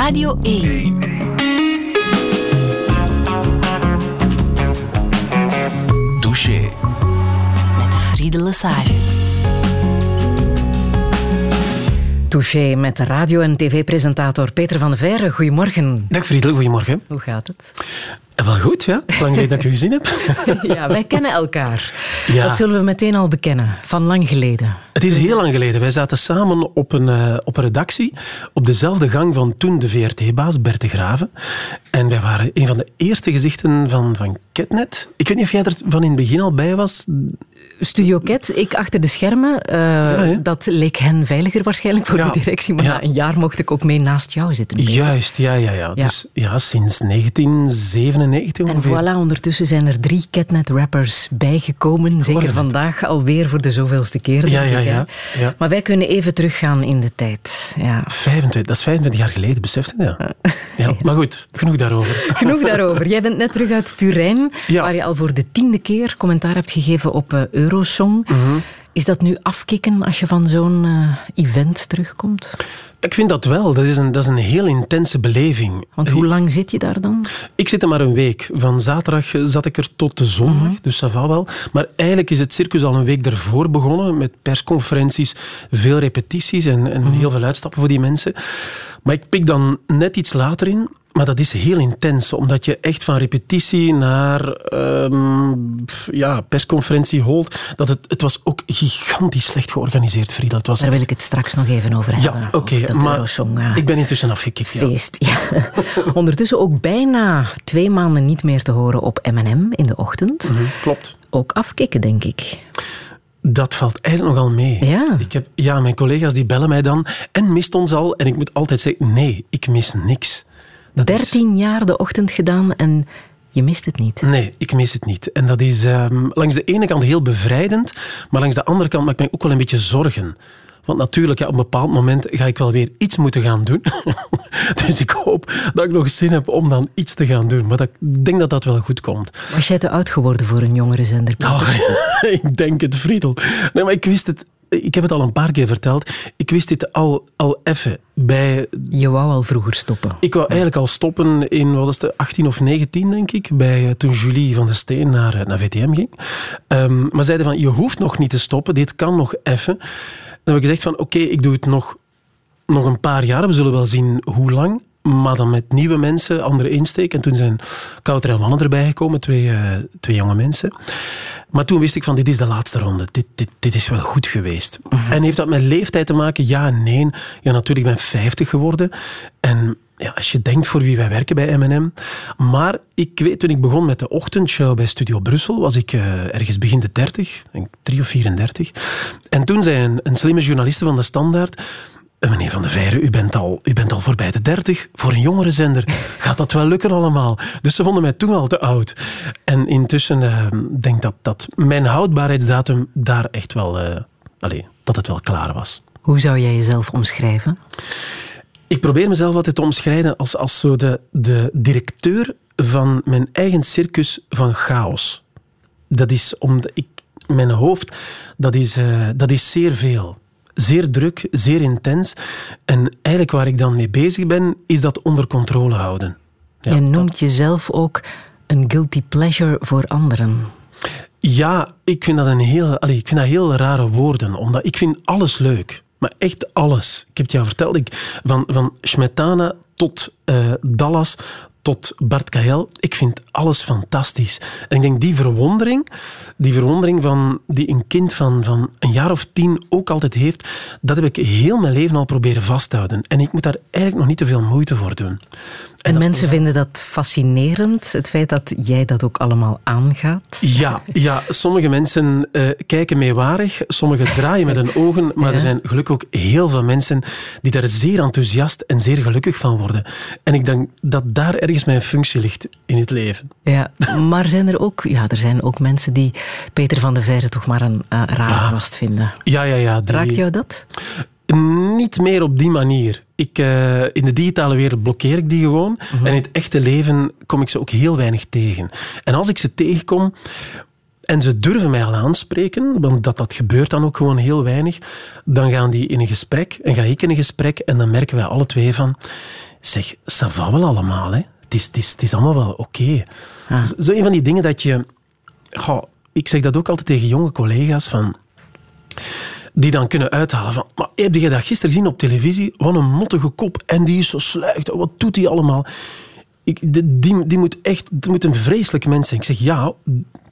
Radio 1. Douche. Met Friede Lesage. Touché met radio- en tv-presentator Peter van der Veire. Goedemorgen. Dag Friedel, goedemorgen. Hoe gaat het? Eh, Wel goed, ja. Het is lang geleden dat ik u gezien heb. Ja, wij kennen elkaar. Ja. Dat zullen we meteen al bekennen. Van lang geleden. Het is heel lang geleden. Wij zaten samen op een, eh, op een redactie op dezelfde gang van toen de VRT-baas Bert de Graven. En wij waren een van de eerste gezichten van, van Ketnet. Ik weet niet of jij er van in het begin al bij was. Studio Ket, ik achter de schermen. eh, dat leek hen veiliger waarschijnlijk voor Ja. de directie. Maar Ja. na een jaar mocht ik ook mee naast jou zitten. Peter. Juist, ja, ja, ja. Dus ja, sinds 1997 En ongeveer. voilà, ondertussen zijn er drie Catnet-rappers bijgekomen. Zeker vandaag alweer voor de zoveelste keer, Ja, ja, ja, ja. Maar wij kunnen even teruggaan in de tijd. Ja. 25, dat is 25 jaar geleden, beseft je dat? Ja, maar goed, genoeg daarover. Genoeg daarover. Jij bent net terug uit Turijn, Ja. waar je al voor de tiende keer commentaar hebt gegeven op eh, Eurosong. Mhm. Is dat nu afkicken als je van zo'n eh, event terugkomt? Ik vind dat wel. Dat is een, dat is een heel intense beleving. Want hoe lang zit je daar dan? Ik zit er maar een week. Van zaterdag eh, zat ik er tot de zondag, dus dat wel. Maar eigenlijk is het circus al een week ervoor begonnen, met persconferenties, veel repetities en, en heel veel uitstappen voor die mensen. Maar ik pik dan net iets later in, maar dat is heel intens, omdat je echt van repetitie naar ehm, ja, persconferentie holt. Dat het, het was ook gigantisch slecht georganiseerd, Frida. Het was Daar wil ik het straks nog even over hebben. ja, oké, maar eh, ik ben intussen afgekikt. Feest. Ja. Ondertussen ook bijna twee maanden niet meer te horen op M&M in de ochtend. Mhm, Klopt. Ook afkicken, denk ik. Dat valt eigenlijk nogal mee. Ja. Ik heb, ja, mijn collega's die bellen mij dan en mist ons al. En ik moet altijd zeggen, nee, ik mis niks. Dat is- 13 jaar de ochtend gedaan en je mist het niet. Nee, ik mis het niet. En dat is ehm, langs de ene kant heel bevrijdend, maar langs de andere kant maak ik mij ook wel een beetje zorgen. Want natuurlijk, ja, op een bepaald moment ga ik wel weer iets moeten gaan doen. dus ik hoop dat ik nog zin heb om dan iets te gaan doen. Maar dat, ik denk dat dat wel goed komt. Was jij te oud geworden voor een jongere zender? Oh, ik denk het, Friedel. Nee, maar ik wist het... Ik heb het al een paar keer verteld. Ik wist dit al, al even bij Je wou al vroeger stoppen. Ik wou eigenlijk al stoppen in, wat is het, 18 of 19, denk ik, bij, eh, toen Julie van de Steen naar, eh, naar VTM ging. Ehm, maar zeiden van, je hoeft nog niet te stoppen, dit kan nog even. Dan heb ik gezegd van, oké, ik doe het nog, nog een paar jaar, we zullen wel zien hoe lang. Maar dan met nieuwe mensen, andere insteek. En toen zijn Kouter en Wanne erbij gekomen, twee, eh, twee jonge mensen. Maar toen wist ik van, dit is de laatste ronde. Dit, dit, dit is wel goed geweest. En heeft dat met leeftijd te maken? Ja en nee. Ja, natuurlijk, ik ben 50 geworden. En ja, als je denkt voor wie wij werken bij M&M. Maar ik weet, toen ik begon met de ochtendshow bij Studio Brussel, was ik eh, ergens begin de 30, denk 3 of 34. En toen zei een, een slimme journaliste van de Standaard... "Eh, Meneer Van der Veijren, u bent, al, u bent al voorbij de 30. Voor een jongere zender gaat dat wel lukken allemaal. Dus ze vonden mij toen al te oud. En intussen eh, denk ik dat, dat mijn houdbaarheidsdatum daar echt wel... allee, dat het wel klaar was. Hoe zou jij jezelf omschrijven? Ik probeer mezelf altijd te omschrijven als, als zo de, de directeur van mijn eigen circus van chaos. Dat is omdat ik, mijn hoofd, dat is, dat is zeer veel. Zeer druk, zeer intens. En eigenlijk waar ik dan mee bezig ben, is dat onder controle houden. Ja, je noemt jezelf ook een guilty pleasure voor anderen. Ja, ik vind dat een heel, allee, ik vind dat heel rare woorden, omdat ik vind alles leuk. Maar echt alles. Ik heb het jou verteld, ik, van, van Smetana tot eh, Dallas tot Bart Kael. Ik vind alles fantastisch. En ik denk die verwondering, die verwondering van, die een kind van, van een jaar of tien ook altijd heeft, dat heb ik heel mijn leven al proberen vasthouden. En ik moet daar eigenlijk nog niet te veel moeite voor doen. En, mensen vinden dat fascinerend, het feit dat jij dat ook allemaal aangaat. Ja, ja sommige mensen eh, kijken meewarig, sommigen draaien met hun ogen, maar Ja. er zijn gelukkig ook heel veel mensen die daar zeer enthousiast en zeer gelukkig van worden. En ik denk dat daar ergens mijn functie ligt in het leven. Ja, maar zijn er ook, ja, er zijn ook mensen die Peter van de Veire toch maar een uh, rare kwast vinden. Ja, ja, ja. die- Raakt jou dat? Niet meer op die manier. Ik, eh, in de digitale wereld blokkeer ik die gewoon. En in het echte leven kom ik ze ook heel weinig tegen. En als ik ze tegenkom en ze durven mij al aanspreken, want dat, dat gebeurt dan ook gewoon heel weinig, dan gaan die in een gesprek en ga ik in een gesprek en dan merken wij alle twee van Zeg, ça va wel allemaal, hè. Het is, het is, het is allemaal wel oké. Zo- Zo een van die dingen dat je... Goh, ik zeg dat ook altijd tegen jonge collega's van... Die dan kunnen uithalen van... Maar heb je dat gisteren gezien op televisie? Wat een mottige kop. En die is zo sluigt. Wat doet die allemaal? Ik, die, die moet echt... Het moet een vreselijk mens zijn. Ik zeg, ja,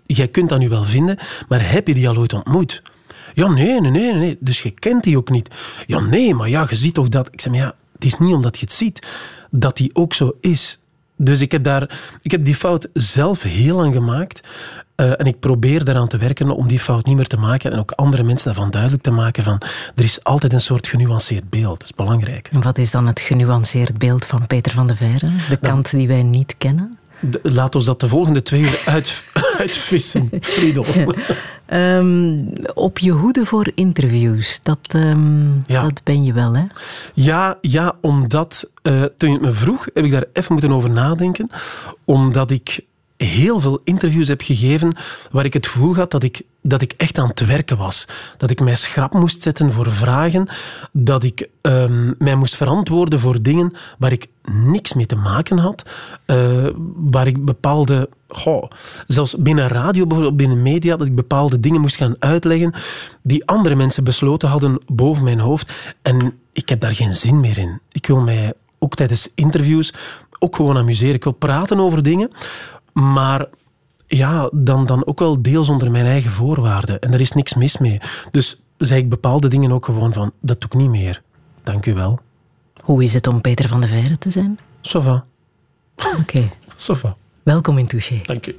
jij kunt dat nu wel vinden, maar heb je die al ooit ontmoet? Ja, nee, nee, nee, nee. Dus je kent die ook niet. Ja, nee, maar ja, je ziet toch dat... Ik zeg, ja, het is niet omdat je het ziet dat die ook zo is. Dus ik heb, daar, ik heb die fout zelf heel lang gemaakt. Eh, en ik probeer daaraan te werken om die fout niet meer te maken. En ook andere mensen daarvan duidelijk te maken van... Er is altijd een soort genuanceerd beeld. Dat is belangrijk. En wat is dan het genuanceerd beeld van Peter van de Veire? De kant die wij niet kennen? De- laat ons dat de volgende twee uur uit, uitvissen, Friedel. Ehm, op je hoede voor interviews. Dat, ehm, Ja. dat ben je wel, hè? Ja, ja omdat eh, toen je het me vroeg, heb ik daar even moeten over nadenken. Omdat ik heel veel interviews heb gegeven waar ik het gevoel had dat ik, dat ik echt aan het werken was. Dat ik mij schrap moest zetten voor vragen. Dat ik ehm, mij moest verantwoorden voor dingen waar ik niks mee te maken had. eh, waar ik bepaalde... zelfs binnen radio, bijvoorbeeld binnen media, dat ik bepaalde dingen moest gaan uitleggen die andere mensen besloten hadden boven mijn hoofd. En ik heb daar geen zin meer in. Ik wil mij ook tijdens interviews ook gewoon amuseren. Ik wil praten over dingen, maar ja, dan, dan ook wel deels onder mijn eigen voorwaarden. En er is niks mis mee. Dus zei ik bepaalde dingen ook gewoon van, dat doe ik niet meer. Dank u wel. Hoe is het om Peter van de Veire te zijn? Ça va. Oké, va. welkom in Touché. Dank u.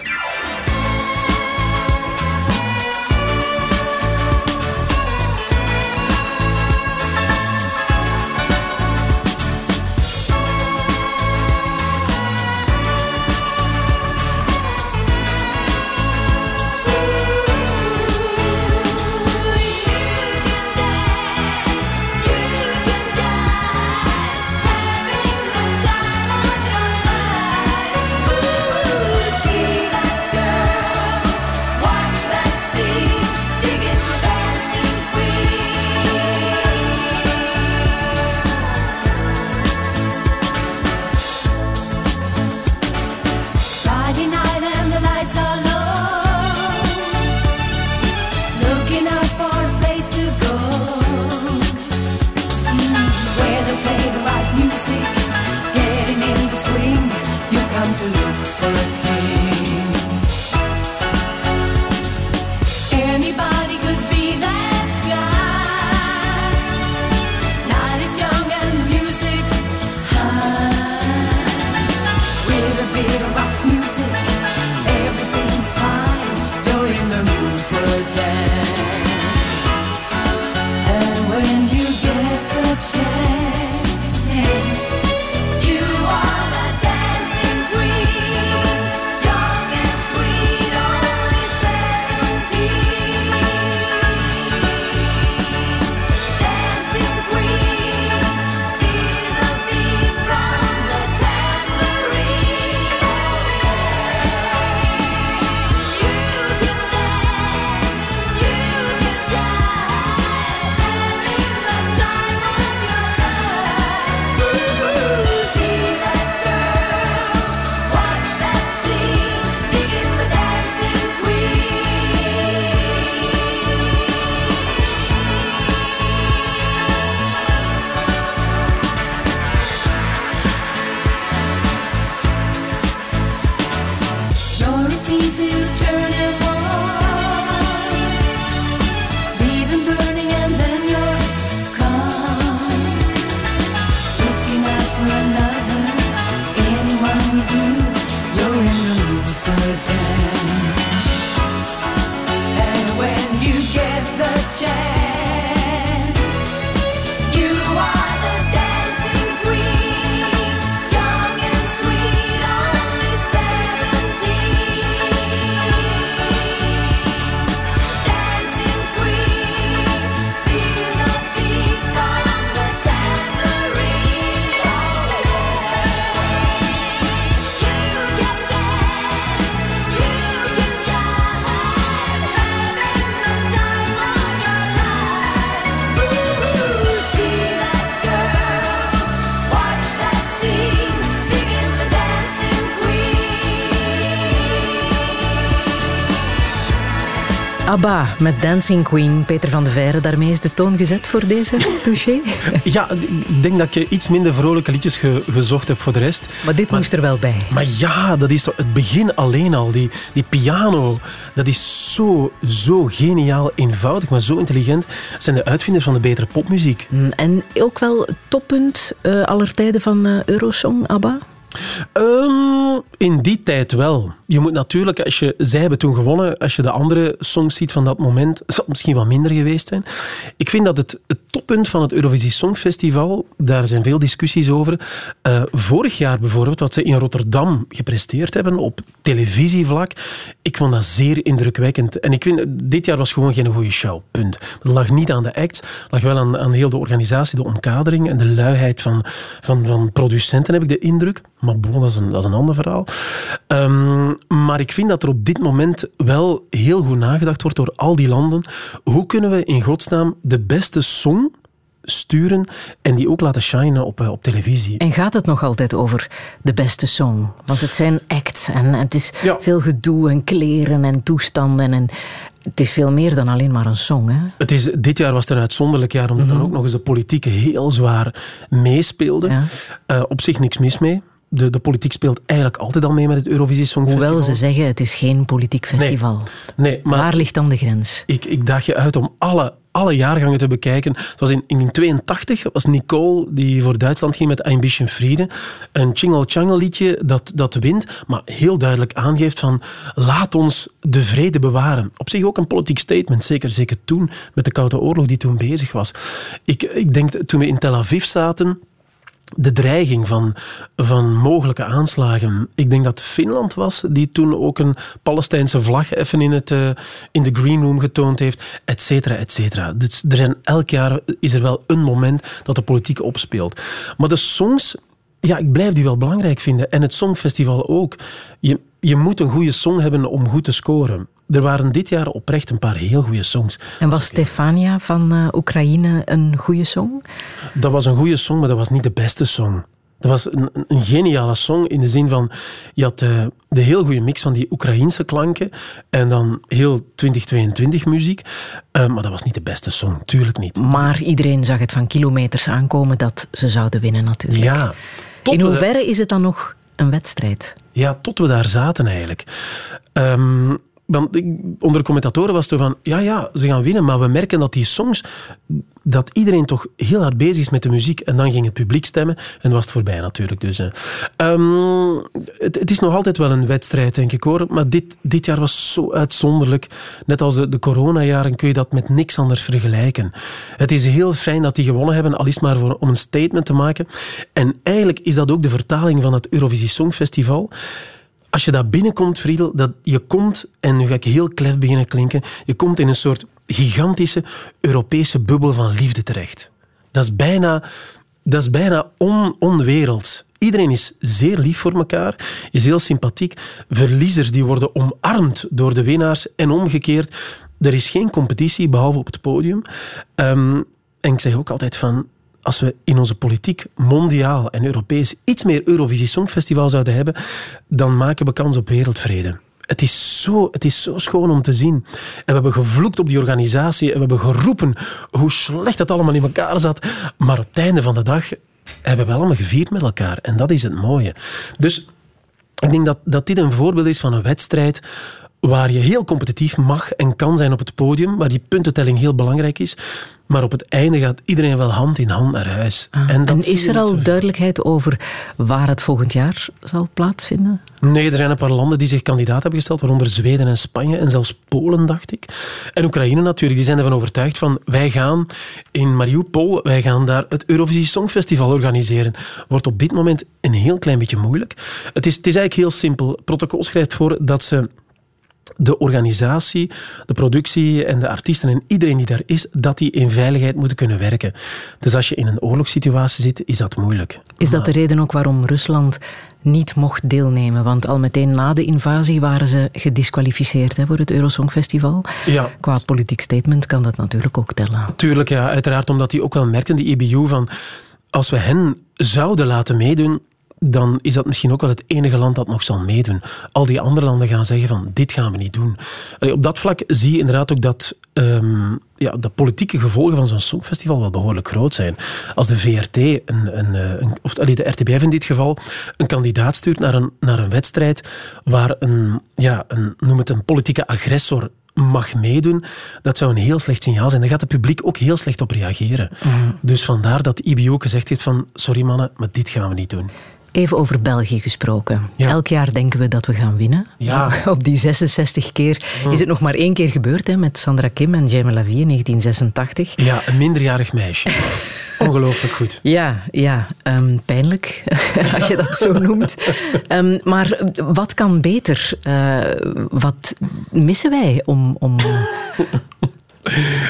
ABBA met Dancing Queen. Peter van de Veire, daarmee is de toon gezet voor deze touché. Ja, ik denk dat je iets minder vrolijke liedjes ge- gezocht hebt voor de rest. Maar dit moest er wel bij. Maar ja, dat is het begin alleen al. Die, die piano, dat is zo, zo geniaal eenvoudig, maar zo intelligent. Dat zijn de uitvinders van de betere popmuziek. Mm, En ook wel toppunt eh, aller tijden van eh, Eurosong, ABBA? Ehm, in die tijd wel. Je moet natuurlijk, als je, zij hebben toen gewonnen, als je de andere songs ziet van dat moment, zou het misschien wat minder geweest zijn. Ik vind dat het, het toppunt van het Eurovisie Songfestival, daar zijn veel discussies over. Eh, vorig jaar bijvoorbeeld, wat ze in Rotterdam gepresteerd hebben op televisievlak, ik vond dat zeer indrukwekkend. En ik vind, dit jaar was gewoon geen goede show, punt. Dat lag niet aan de act, het lag wel aan, aan heel de organisatie, de omkadering en de luiheid van, van, van producenten, heb ik de indruk. Maar bon, dat is een, dat is een ander verhaal. Ehm, maar ik vind dat er op dit moment wel heel goed nagedacht wordt door al die landen. Hoe kunnen we in godsnaam de beste song sturen en die ook laten shinen op, eh, op televisie? En gaat het nog altijd over de beste song? Want het zijn acts en het is Ja. veel gedoe en kleren en toestanden. En het is veel meer dan alleen maar een song. Hè? Het is, dit jaar was het een uitzonderlijk jaar, omdat dan ook nog eens de politiek heel zwaar meespeelde. Ja. Eh, op zich niks mis mee. De, de politiek speelt eigenlijk altijd al mee met het Eurovisie Songfestival. Hoewel ze zeggen het is geen politiek festival. Nee, maar Waar ligt dan de grens? Ik, ik daag je uit om alle, alle jaargangen te bekijken. Het was in 1982 was Nicole die voor Duitsland ging met Ein bisschen Friede. Een Chingle Changle liedje dat, dat wint, maar heel duidelijk aangeeft van laat ons de vrede bewaren. Op zich ook een politiek statement, zeker, zeker toen met de Koude Oorlog die toen bezig was. Ik, ik denk toen we in Tel Aviv zaten de dreiging van, van mogelijke aanslagen. Ik denk dat Finland was die toen ook een Palestijnse vlag even in, het, eh, in de green room getoond heeft, et cetera, et cetera. Dus er zijn, elk jaar is er wel een moment dat de politiek opspeelt. Maar de songs, ja, ik blijf die wel belangrijk vinden. En het Songfestival ook. Je moet een goede song hebben om goed te scoren. Er waren dit jaar oprecht een paar heel goede songs. En was Stefania van eh, Oekraïne een goede song? Dat was een goede song, maar dat was niet de beste song. Dat was een, geniale song in de zin van... Je had eh, de heel goede mix van die Oekraïense klanken en dan heel 2022 muziek. Eh, maar dat was niet de beste song, tuurlijk niet. Maar iedereen zag het van kilometers aankomen dat ze zouden winnen natuurlijk. Ja, tot In hoeverre is het dan nog een wedstrijd? Ja, tot we daar zaten eigenlijk. Ehm, want onder de commentatoren was het van, ja, ja, ze gaan winnen, maar we merken dat die songs, dat iedereen toch heel hard bezig is met de muziek. En dan ging het publiek stemmen en was het voorbij natuurlijk. Dus, eh. Ehm, het, het is nog altijd wel een wedstrijd, denk ik hoor. Maar dit, dit jaar was zo uitzonderlijk. Net als de, de coronajaren kun je dat met niks anders vergelijken. Het is heel fijn dat die gewonnen hebben, al is maar voor, om een statement te maken. En eigenlijk is dat ook de vertaling van het Eurovisie Songfestival. Als je daar binnenkomt, Friedel, dat je komt, en nu ga ik heel klef beginnen klinken, je komt in een soort gigantische Europese bubbel van liefde terecht. Dat is bijna, dat is bijna on, onwerelds. Iedereen is zeer lief voor elkaar, is heel sympathiek. Verliezers die worden omarmd door de winnaars en omgekeerd. Er is geen competitie, behalve op het podium. Ehm, en ik zeg ook altijd van, als we in onze politiek mondiaal en Europees iets meer Eurovisie Songfestival zouden hebben, dan maken we kans op wereldvrede. Het is, zo, het is zo schoon om te zien. En we hebben gevloekt op die organisatie en we hebben geroepen hoe slecht het allemaal in elkaar zat. Maar op het einde van de dag hebben we allemaal gevierd met elkaar. En dat is het mooie. Dus ik denk dat, dat dit een voorbeeld is van een wedstrijd waar je heel competitief mag en kan zijn op het podium, waar die puntentelling heel belangrijk is. Maar op het einde gaat iedereen wel hand in hand naar huis. En, dat zie is er al duidelijkheid over waar het volgend jaar zal plaatsvinden? Nee, er zijn een paar landen die zich kandidaat hebben gesteld, waaronder Zweden en Spanje en zelfs Polen, dacht ik. En Oekraïne natuurlijk, die zijn ervan overtuigd van wij gaan in Mariupol, wij gaan daar het Eurovisie Songfestival organiseren. Wordt op dit moment een heel klein beetje moeilijk. Het is, het is eigenlijk heel simpel. Het protocol schrijft voor dat ze de organisatie, de productie en de artiesten en iedereen die daar is, dat die in veiligheid moeten kunnen werken. Dus als je in een oorlogssituatie zit, is dat moeilijk. Is dat de reden ook waarom Rusland niet mocht deelnemen? Want al meteen na de invasie waren ze gedisqualificeerd hè, voor het Eurosongfestival. Ja, Qua politiek statement kan dat natuurlijk ook tellen. Tuurlijk, ja. Uiteraard omdat die ook wel merken, die EBU, van als we hen zouden laten meedoen, dan is dat misschien ook wel het enige land dat nog zal meedoen. Al die andere landen gaan zeggen van, dit gaan we niet doen. Allee, op dat vlak zie je inderdaad ook dat ehm, ja, de politieke gevolgen van zo'n songfestival wel behoorlijk groot zijn. Als de VRT, een, een, eh, een, of allee, de RTBF in dit geval, een kandidaat stuurt naar een, naar een wedstrijd waar een, ja, een, noem het een politieke agressor mag meedoen, dat zou een heel slecht signaal zijn. Daar gaat het publiek ook heel slecht op reageren. Dus vandaar dat IBO gezegd heeft van sorry mannen, maar dit gaan we niet doen. Even over België gesproken. Ja. Elk jaar denken we dat we gaan winnen. Ja. Op die 66 keer is het nog maar één keer gebeurd hè, met Sandra Kim en Jamie Lavie in 1986. Ja, een minderjarig meisje. Ongelooflijk goed. Ja, ja ehm, pijnlijk, als je dat zo noemt. Ehm, maar wat kan beter? Eh, wat missen wij om... om...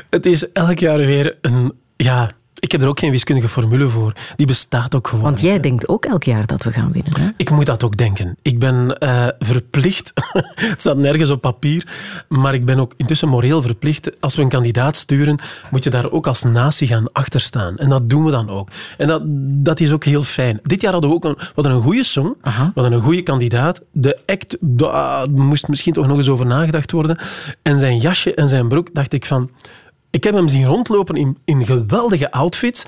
Het is elk jaar weer een... Ja, ik heb er ook geen wiskundige formule voor. Die bestaat ook gewoon. Want jij denkt ook elk jaar dat we gaan winnen. Hè? Ik moet dat ook denken. Ik ben eh, verplicht, het staat nergens op papier, maar ik ben ook intussen moreel verplicht. Als we een kandidaat sturen, moet je daar ook als natie gaan achter staan. En dat doen we dan ook. En dat, dat is ook heel fijn. Dit jaar hadden we ook een, we hadden een goede song, Aha. hadden een goede kandidaat. De act, daar moest misschien toch nog eens over nagedacht worden. En zijn jasje en zijn broek, dacht ik van... Ik heb hem zien rondlopen in, in geweldige outfits.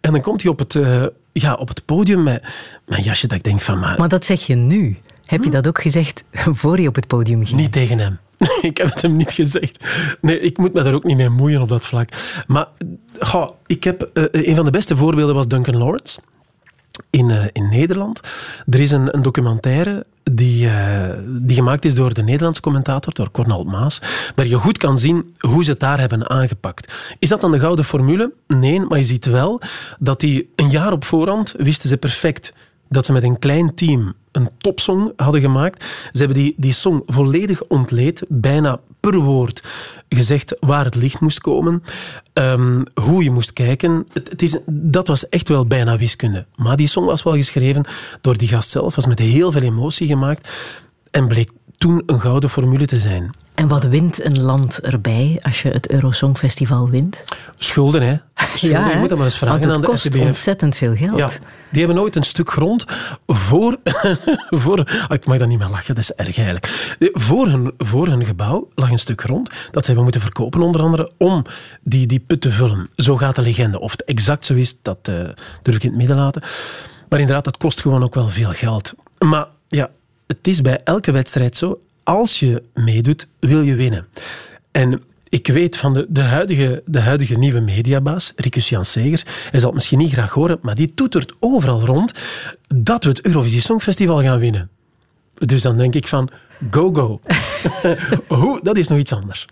En dan komt hij op het, eh, ja, op het podium met, met een jasje dat ik denk van... Maar, Maar dat zeg je nu. Heb je dat ook gezegd voor je op het podium ging? niet tegen hem. ik heb het hem niet gezegd. Nee, ik moet me daar ook niet mee moeien op dat vlak. Maar goh, ik heb, eh, een van de beste voorbeelden was Duncan Lawrence. In, eh, in Nederland. Er is een, een documentaire die, eh, die gemaakt is door de Nederlandse commentator, door Cornald Maas, waar je goed kan zien hoe ze het daar hebben aangepakt. Is dat dan de gouden formule? Nee, maar je ziet wel dat die een jaar op voorhand wisten ze perfect dat ze met een klein team een topsong hadden gemaakt. Ze hebben die, die song volledig ontleed, bijna per woord gezegd waar het licht moest komen, ehm, hoe je moest kijken. Het, het is, dat was echt wel bijna wiskunde. Maar die song was wel geschreven door die gast zelf, was met heel veel emotie gemaakt en bleek toen een gouden formule te zijn. En wat wint een land erbij als je het Eurosongfestival wint? Schulden, hè? Schulden, je hè? moet dat maar eens vragen Want aan het de kost RTBF. ontzettend veel geld. Ja, die hebben nooit een stuk grond voor... voor ah, ik mag daar niet meer lachen, dat is erg eigenlijk. Voor hun, voor hun gebouw lag een stuk grond dat ze hebben moeten verkopen, onder andere, om die, die put te vullen. Zo gaat de legende. Of het exact zo is, dat eh, durf ik in het midden laten. Maar inderdaad, dat kost gewoon ook wel veel geld. Maar ja, het is bij elke wedstrijd zo. Als je meedoet, wil je winnen. En ik weet van de, de, huidige, de huidige nieuwe mediabaas, Ricus Jan Segers, hij zal het misschien niet graag horen, maar die toetert overal rond dat we het Eurovisie Songfestival gaan winnen. Dus dan denk ik van, go, go. Hoe, dat is nog iets anders.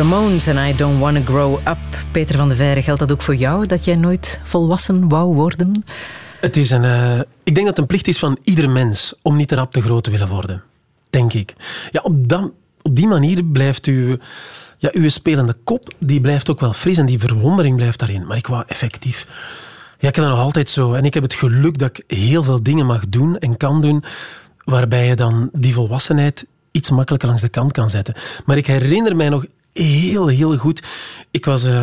Ramones en I Don't Wanna Grow Up. Peter van de Veire, geldt dat ook voor jou, dat jij nooit volwassen wou worden? Het is een, eh, ik denk dat het een plicht is van ieder mens om niet te rap te groot te willen worden. Denk ik. Ja, op, op die manier blijft u, ja, uw spelende kop die blijft ook wel fris en die verwondering blijft daarin. Maar ik wou effectief. Ja, ik heb dat nog altijd zo. En ik heb het geluk dat ik heel veel dingen mag doen en kan doen waarbij je dan die volwassenheid iets makkelijker langs de kant kan zetten. Maar ik herinner mij nog heel, heel goed. Ik was eh,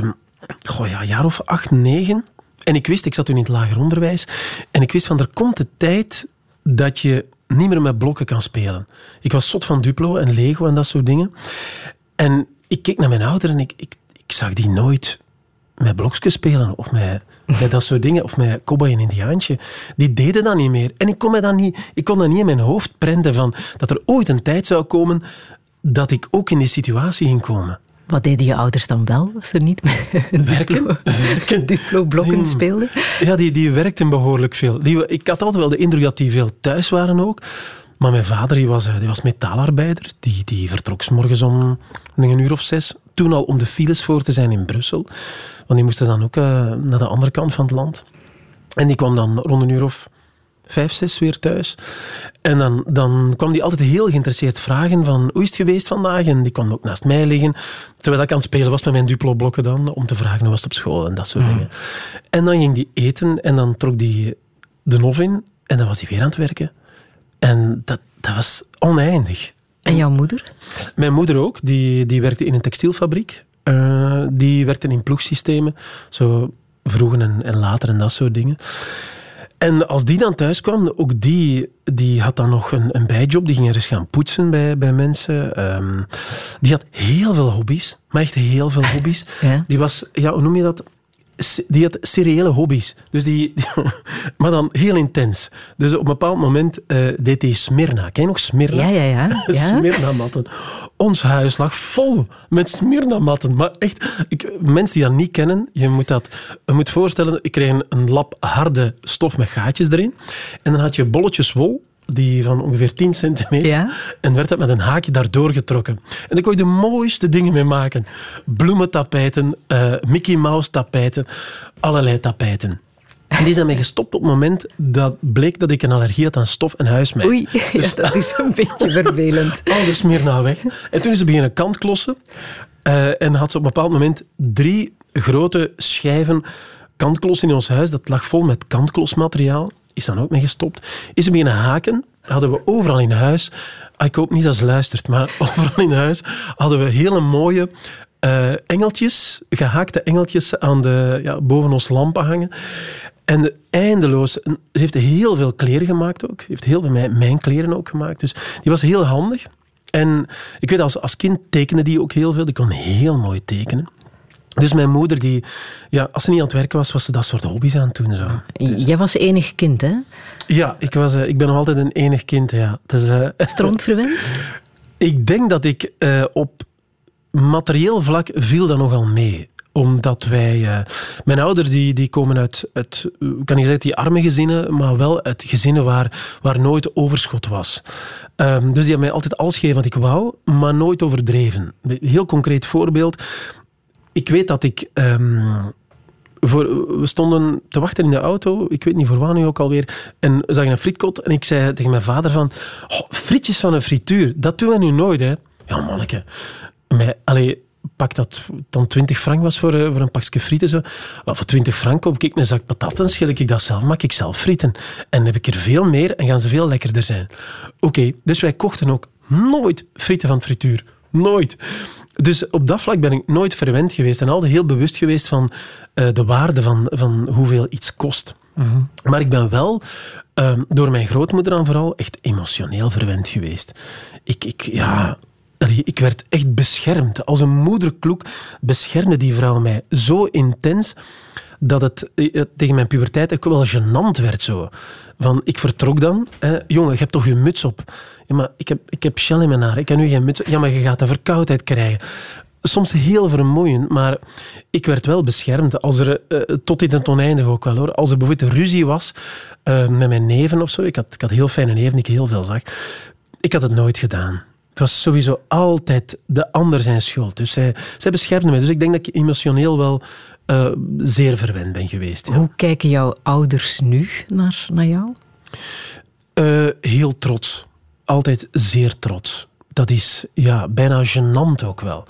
goh, ja, een jaar of acht, negen. En ik wist, ik zat toen in het lager onderwijs. En ik wist van, er komt de tijd dat je niet meer met blokken kan spelen. Ik was zot van Duplo en Lego en dat soort dingen. En ik keek naar mijn ouder en ik, ik, ik zag die nooit met blokjes spelen of met, met dat soort dingen, of met cowboy en indiaantje. Die deden dat niet meer. En ik kon, me dat niet, ik kon dat niet in mijn hoofd prenten van dat er ooit een tijd zou komen dat ik ook in die situatie ging komen. Wat deden je ouders dan wel, als ze niet met Werken? Hmm. speelden? Ja, die, die werkten behoorlijk veel. Die, ik had altijd wel de indruk dat die veel thuis waren ook. Maar mijn vader die was, eh, die was metaalarbeider. Die, die vertrok 's morgens om een uur of zes. Toen al om de files voor te zijn in Brussel. Want die moesten dan ook eh, naar de andere kant van het land. En die kwam dan rond een uur of vijf, zes weer thuis. En dan, dan kwam die altijd heel geïnteresseerd vragen van hoe is het geweest vandaag? En die kwam ook naast mij liggen. Terwijl ik aan het spelen was met mijn Duplo-blokken dan, om te vragen hoe was het op school en dat soort dingen. En dan ging die eten en dan trok die de hof in en dan was hij weer aan het werken. En dat, dat was oneindig. En jouw moeder? Mijn moeder ook, die, die werkte in een textielfabriek. Eh, die werkte in ploegsystemen, zo vroeger en, en later en dat soort dingen. En als die dan thuis kwam, ook die, die had dan nog een, een bijjob. Die ging er eens gaan poetsen bij, bij mensen. Ehm, die had heel veel hobby's, maar echt heel veel hobby's. Ja. Die was, ja, hoe noem je dat? Die had seriële hobby's. Dus die, maar dan heel intens. Dus op een bepaald moment eh, deed hij Smyrna. Ken je nog Smyrna? Ja, ja, ja. ja. Smyrna-matten. Ons huis lag vol met Smyrna-matten. Maar echt, ik, mensen die dat niet kennen, je moet dat je moet voorstellen, ik kreeg een, een lap harde stof met gaatjes erin. En dan had je bolletjes wol, die van ongeveer 10 centimeter. Ja. En werd dat met een haakje daardoor getrokken. En daar kon je de mooiste dingen mee maken. Bloementapijten, eh, Mickey Mouse tapijten, allerlei tapijten. En die zijn mij gestopt op het moment dat bleek dat ik een allergie had aan stof en huismerk. Oei, ja, dat is een beetje vervelend. Alles meer naar weg. En toen is ze beginnen kantklossen. Eh, en had ze op een bepaald moment drie grote schijven kantklossen in ons huis. Dat lag vol met kantklosmateriaal. Is dan ook mee gestopt. Is ze beginnen haken. Hadden we overal in huis. ah, Ik hoop niet dat ze luistert, maar overal in huis hadden we hele mooie eh, engeltjes, gehaakte engeltjes aan de, ja, boven ons lampen hangen. En de- eindeloos. Ze heeft heel veel kleren gemaakt ook. Ze heeft heel veel mijn, mijn kleren ook gemaakt. Dus die was heel handig. En ik weet, als, als kind tekende die ook heel veel. Die kon heel mooi tekenen. Dus mijn moeder, die, ja, als ze niet aan het werken was, was ze dat soort hobby's aan het doen. Zo. Jij was enig kind, hè? Ja, ik, was, eh, ik ben nog altijd een enig kind. Ja. Dus, eh, Strontverwend? ik denk dat ik eh, op materieel vlak viel dat nogal mee omdat wij... mijn ouders die, die komen uit, uit, kan ik zeggen, die arme gezinnen, maar wel uit gezinnen waar, waar nooit overschot was. Ehm, dus die hebben mij altijd alles gegeven wat ik wou, maar nooit overdreven. Een heel concreet voorbeeld. Ik weet dat ik... ehm, voor, we stonden te wachten in de auto, ik weet niet voor waar nu ook alweer, en zagen een frietkot en ik zei tegen mijn vader van, oh, frietjes van een frituur, dat doen we nu nooit, hè. Ja, manneke. Mij, allee, pak dat dan 20 frank was voor, eh, voor een pakje frieten. Zo. Wel, voor 20 frank koop ik een zak patatten, schil ik dat zelf, maak ik zelf frieten. En heb ik er veel meer en gaan ze veel lekkerder zijn. Oké, dus wij kochten ook nooit frieten van frituur. Nooit. Dus op dat vlak ben ik nooit verwend geweest en altijd heel bewust geweest van eh, de waarde van, van hoeveel iets kost. Maar ik ben wel ehm, door mijn grootmoeder dan vooral echt emotioneel verwend geweest. Ik, ik, ja, ik werd echt beschermd. Als een moederkloek beschermde die vrouw mij zo intens dat het eh, tegen mijn puberteit ook wel gênant werd. Zo. Van, ik vertrok dan. Hè, jongen, je hebt toch je muts op? Ja, maar ik heb, ik heb shell in mijn haar. Ik kan nu geen muts. Ja, maar je gaat een verkoudheid krijgen. Soms heel vermoeiend, maar ik werd wel beschermd. Als er, eh, tot in het oneindig ook wel hoor. Als er bijvoorbeeld een ruzie was eh, met mijn neven of zo. Ik had, ik had heel fijne neven die ik heel veel zag. Ik had het nooit gedaan. Het was sowieso altijd de ander zijn schuld. Dus zij, zij beschermde mij. Dus ik denk dat ik emotioneel wel eh, zeer verwend ben geweest. Ja. Hoe kijken jouw ouders nu naar, naar jou? Heel trots. Altijd zeer trots. Dat is ja, bijna gênant ook wel.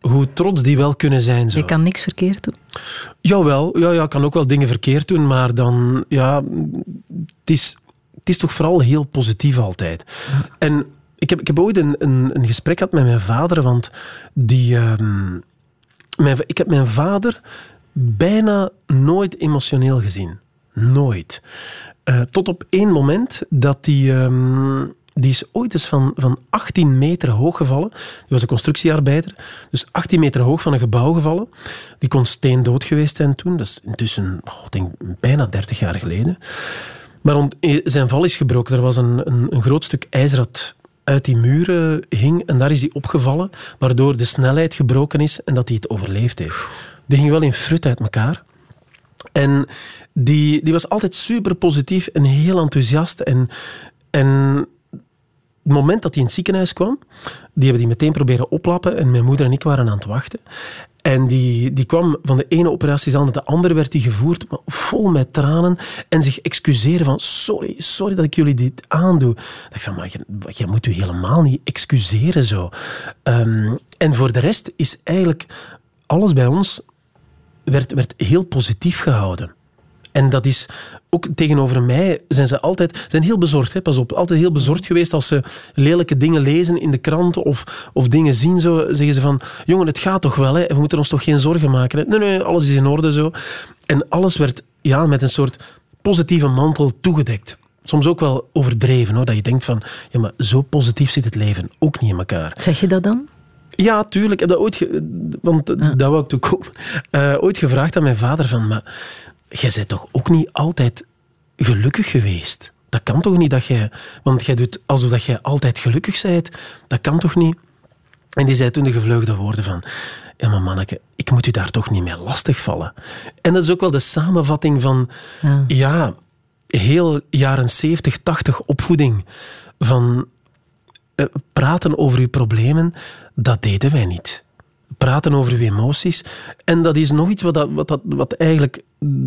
Hoe trots die wel kunnen zijn. Zo. Je kan niks verkeerd doen. Jawel, ja, ja, ik kan ook wel dingen verkeerd doen, maar dan, ja, het is, het is toch vooral heel positief altijd. En ik heb, ik heb ooit een, een, een gesprek gehad met mijn vader, want die, ehm, mijn, ik heb mijn vader bijna nooit emotioneel gezien. Nooit. Eh, tot op één moment dat die, ehm, die is ooit eens van, van 18 meter hoog gevallen. Die was een constructiearbeider. Dus 18 meter hoog van een gebouw gevallen. Die kon steendood geweest zijn toen. Dat is intussen, oh, denk, bijna 30 jaar geleden. Maar eh, zijn val is gebroken. Er was een, een, een groot stuk ijzer uit die muren hing en daar is hij opgevallen, waardoor de snelheid gebroken is en dat hij het overleefd heeft. Die ging wel in frut uit elkaar. En die, die was altijd super positief en heel enthousiast. En, en het moment dat hij in het ziekenhuis kwam, die hebben die meteen proberen oplappen en mijn moeder en ik waren aan het wachten. En die, die kwam van de ene operatiezaal naar de andere, werd die gevoerd, vol met tranen en zich excuseren van sorry, sorry dat ik jullie dit aandoe. Ik dacht van, maar je moet u helemaal niet excuseren zo. Ehm, en voor de rest is eigenlijk alles bij ons werd, werd heel positief gehouden. En dat is ook tegenover mij zijn ze altijd zijn heel bezorgd. Hè? Pas op, altijd heel bezorgd geweest als ze lelijke dingen lezen in de krant of, of dingen zien. Zo, zeggen ze van, jongen, het gaat toch wel, hè? we moeten ons toch geen zorgen maken. Hè? Nee, nee, alles is in orde zo. En alles werd ja, met een soort positieve mantel toegedekt. Soms ook wel overdreven, hoor, dat je denkt van, ja, maar zo positief zit het leven ook niet in elkaar. Zeg je dat dan? Ja, tuurlijk. Ik heb dat ooit... Want dat wou ik toen ook... eh, ooit gevraagd aan mijn vader van... Maar jij bent toch ook niet altijd gelukkig geweest? Dat kan toch niet dat jij... Want jij doet alsof dat jij altijd gelukkig bent. Dat kan toch niet? En die zei toen de gevleugde woorden van... Ja, maar manneke, ik moet u daar toch niet mee lastigvallen. En dat is ook wel de samenvatting van... Ja. ja heel jaren 70, 80 opvoeding. Van eh, praten over uw problemen, dat deden wij niet. Praten over uw emoties. En dat is nog iets wat, dat, wat, dat, wat eigenlijk...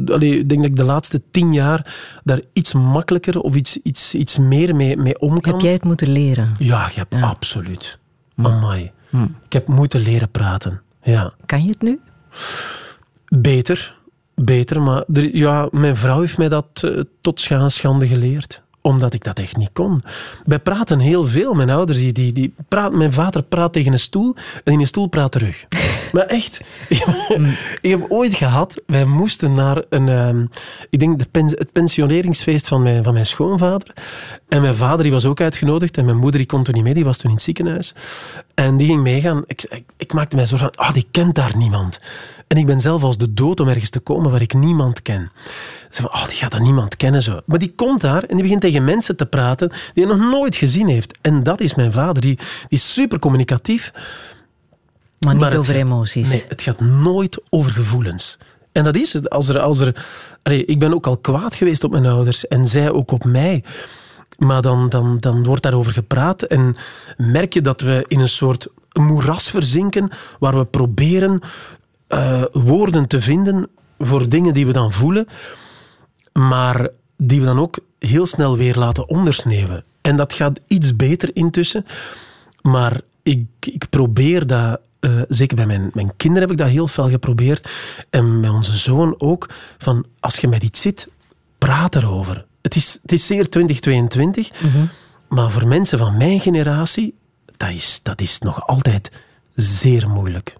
Allee, ik denk dat ik de laatste tien jaar daar iets makkelijker of iets, iets, iets meer mee, mee om kan. Heb jij het moeten leren? Ja, je hebt absoluut. Amai. Ik heb moeten leren praten. Ja. Kan je het nu? Beter. Beter, maar er- ja, mijn vrouw heeft mij dat eh, tot scha- schande geleerd omdat ik dat echt niet kon. Wij praten heel veel. Mijn ouders, die, die, die praat, mijn vader praat tegen een stoel en in een stoel praat terug. maar echt. ik heb ooit gehad, wij moesten naar een, ehm, ik denk de pen- het pensioneringsfeest van mijn, van mijn schoonvader. En mijn vader die was ook uitgenodigd en mijn moeder die kon toen niet mee, die was toen in het ziekenhuis. En die ging meegaan. Ik, ik, ik maakte mij zo van, ah, die kent daar niemand. En ik ben zelf als de dood om ergens te komen waar ik niemand ken. Ze van, oh, die gaat daar niemand kennen zo. Maar die komt daar en die begint tegen mensen te praten die hij nog nooit gezien heeft. En dat is mijn vader. Die, die is super communicatief. Maar niet Maar over gaat- emoties. Nee, het gaat nooit over gevoelens. En dat is het. Als er, als er, allee, ik ben ook al kwaad geweest op mijn ouders en zij ook op mij. Maar dan, dan, dan wordt daarover gepraat en merk je dat we in een soort moeras verzinken waar we proberen eh, woorden te vinden voor dingen die we dan voelen, maar die we dan ook heel snel weer laten ondersneeuwen. En dat gaat iets beter intussen, maar ik, ik probeer dat, eh, zeker bij mijn, mijn kinderen heb ik dat heel fel geprobeerd, en met onze zoon ook, van als je met iets zit, praat erover. Het is, het is zeer 2022, maar voor mensen van mijn generatie, dat is, dat is nog altijd zeer moeilijk.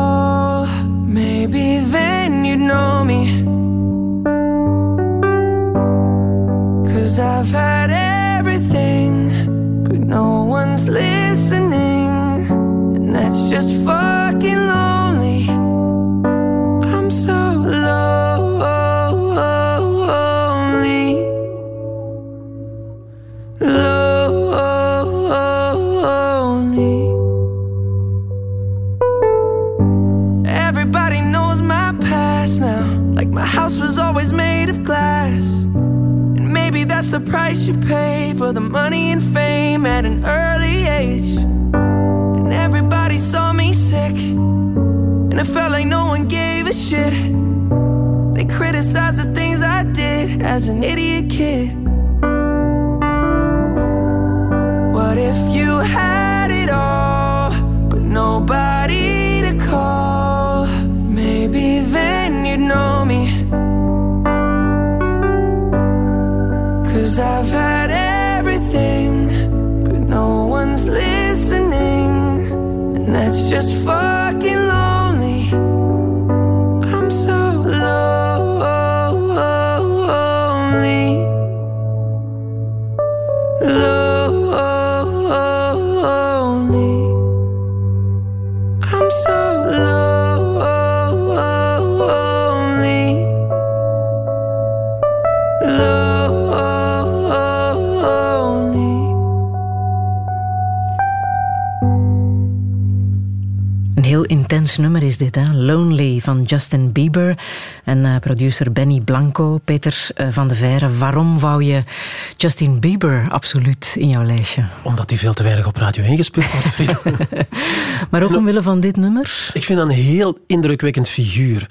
Know me. Cause I've had everything, but no one's listening. And that's just fucking lonely. Felt like no one gave a shit. They criticized the things I did as an idiot kid. What if you had nummer is dit, hè? Lonely van Justin Bieber en eh, producer Benny Blanco. Peter eh, van de Veire, waarom wou je Justin Bieber absoluut in jouw lijstje? Omdat hij veel te weinig op Radio 1 gespeeld wordt, Frieda. Maar ook omwille van dit nummer? Ik vind dat een heel indrukwekkend figuur.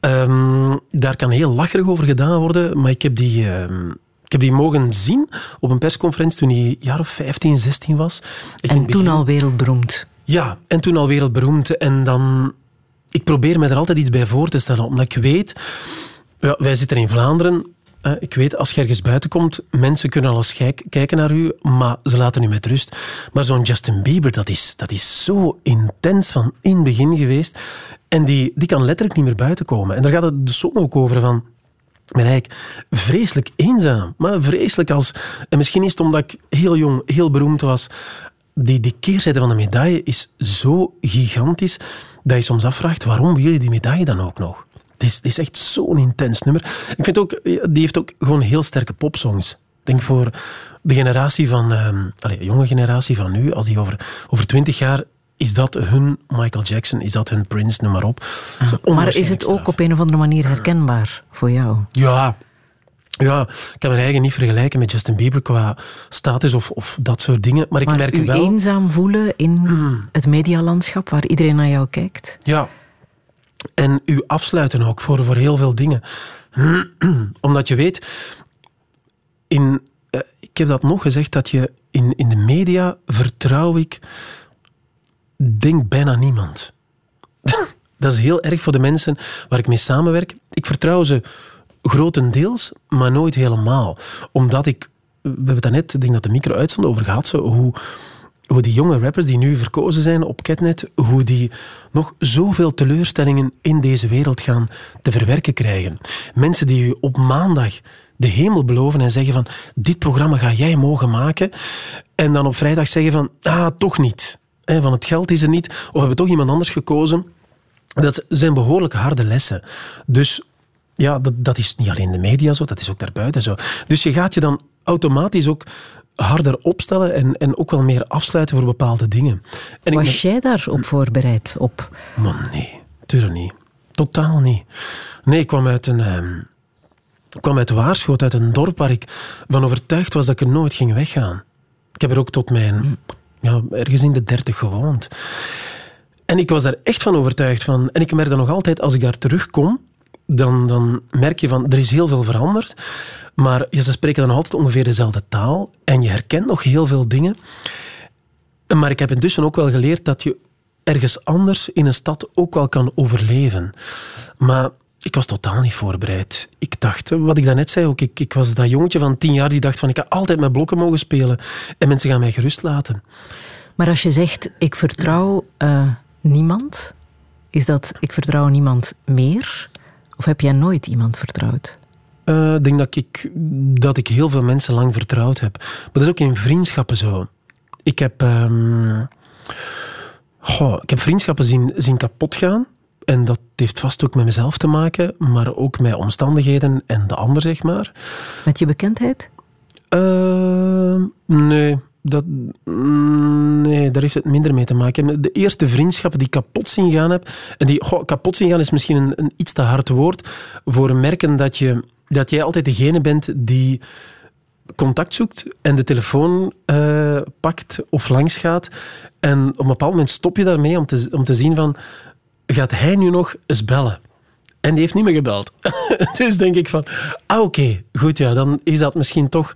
Ehm, daar kan heel lacherig over gedaan worden, maar ik heb die... ehm, ik heb die mogen zien op een persconferentie toen hij een jaar of 15, 16 was. En toen al wereldberoemd. Ja, en toen al wereldberoemd. En dan... Ik probeer me er altijd iets bij voor te stellen, omdat ik weet... Ja, wij zitten in Vlaanderen. Ik weet, als je ergens buiten komt, mensen kunnen al eens kijk- kijken naar u, maar ze laten u met rust. Maar zo'n Justin Bieber, dat is, dat is zo intens van in het begin geweest. En die, die kan letterlijk niet meer buiten komen. En daar gaat het de song ook over van... Ik ben vreselijk eenzaam. Maar vreselijk als... En misschien is het omdat ik heel jong, heel beroemd was. Die, die keerzijde van de medaille is zo gigantisch dat je soms afvraagt waarom wil je die medaille dan ook nog? Het is, het is echt zo'n intens nummer. Ik vind ook, die heeft ook gewoon heel sterke popsongs. Ik denk voor de generatie van, ehm allez, jonge generatie van nu, als die over, over 20 jaar is dat hun Michael Jackson, is dat hun Prince, noem maar op. Dat Maar is het ook op een of andere manier herkenbaar voor jou? Ja. Ja, ik kan mijn eigen niet vergelijken met Justin Bieber qua status of, of dat soort dingen. Maar ik merk u wel... eenzaam voelen in het medialandschap waar iedereen naar jou kijkt? Ja. En u afsluiten ook voor, voor heel veel dingen. Omdat je weet, in, eh, ik heb dat nog gezegd, dat je in, in de media vertrouw ik, denk bijna niemand. dat is heel erg voor de mensen waar ik mee samenwerk. Ik vertrouw ze grotendeels, maar nooit helemaal. Omdat ik, we hebben het net, ik denk dat de micro uitstond over gehad, hoe, hoe die jonge rappers die nu verkozen zijn op Catnet, hoe die nog zoveel teleurstellingen in deze wereld gaan te verwerken krijgen. Mensen die u op maandag de hemel beloven en zeggen van dit programma ga jij mogen maken en dan op vrijdag zeggen van ah, toch niet. Van het geld is er niet, of we hebben toch iemand anders gekozen. Dat zijn behoorlijk harde lessen. Dus ja, dat, dat is niet alleen de media zo, dat is ook daarbuiten zo. Dus je gaat je dan automatisch ook harder opstellen en, en ook wel meer afsluiten voor bepaalde dingen. En ik Was jij daarop voorbereid? Op? Man, nee, tuurlijk niet. Totaal niet. Nee, ik kwam uit een... ik kwam uit Waarschoot, uit een dorp waar ik van overtuigd was dat ik er nooit ging weggaan. Ik heb er ook tot mijn... Ja, ergens in de dertig gewoond. En ik was daar echt van overtuigd van. En ik merk dan nog altijd, als ik daar terugkom, dan, dan merk je van, er is heel veel veranderd. Maar ja, ze spreken dan altijd ongeveer dezelfde taal. En je herkent nog heel veel dingen. Maar ik heb intussen ook wel geleerd dat je ergens anders in een stad ook wel kan overleven. Maar ik was totaal niet voorbereid. Ik dacht, wat ik daarnet zei ook, ik, ik was dat jongetje van tien jaar die dacht van ik ga altijd met blokken mogen spelen en mensen gaan mij gerust laten. Maar als je zegt, ik vertrouw uh, niemand, is dat ik vertrouw niemand meer? Of heb jij nooit iemand vertrouwd? Uh, ik denk dat ik, dat ik heel veel mensen lang vertrouwd heb. Maar dat is ook in vriendschappen zo. Ik heb, um, goh, ik heb vriendschappen zien, zien kapot gaan. En dat heeft vast ook met mezelf te maken, maar ook met omstandigheden en de ander, zeg maar. Met je bekendheid? Uh, nee, dat, nee, daar heeft het minder mee te maken. De eerste vriendschappen die kapot zien gaan heb, en die kapot zien gaan is misschien een, een, iets te hard woord voor merken dat, je, dat jij altijd degene bent die contact zoekt en de telefoon uh, pakt of langs gaat. En op een bepaald moment stop je daarmee om te, om te zien van gaat hij nu nog eens bellen? En die heeft niet meer gebeld. dus denk ik van, ah oké, goed ja, dan is dat misschien toch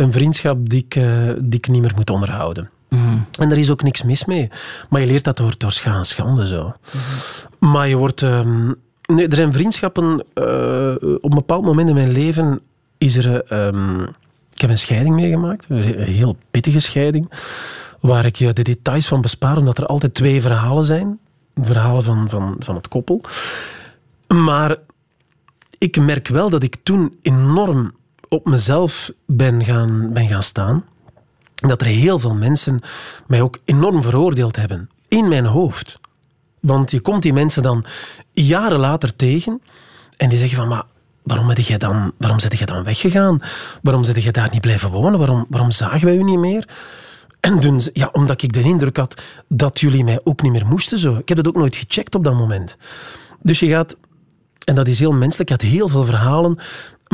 een vriendschap die ik, uh, die ik niet meer moet onderhouden. Mm. En daar is ook niks mis mee. Maar je leert dat door, door schande zo. Mm. Maar je wordt... Um, nee, er zijn vriendschappen... Uh, op een bepaald moment in mijn leven is er... Um, ik heb een scheiding meegemaakt. Een heel pittige scheiding. Waar ik je de details van bespaar, omdat er altijd twee verhalen zijn verhalen van, van, van het koppel. Maar ik merk wel dat ik toen enorm op mezelf ben gaan, ben gaan staan. Dat er heel veel mensen mij ook enorm veroordeeld hebben. In mijn hoofd. Want je komt die mensen dan jaren later tegen en die zeggen van, maar waarom ben jij dan, waarom zit je dan weggegaan? Waarom zit je daar niet blijven wonen? Waarom, waarom zagen wij u niet meer? En toen, ja, omdat ik de indruk had dat jullie mij ook niet meer moesten. Zo. Ik heb het ook nooit gecheckt op dat moment. Dus je gaat, en dat is heel menselijk, je gaat heel veel verhalen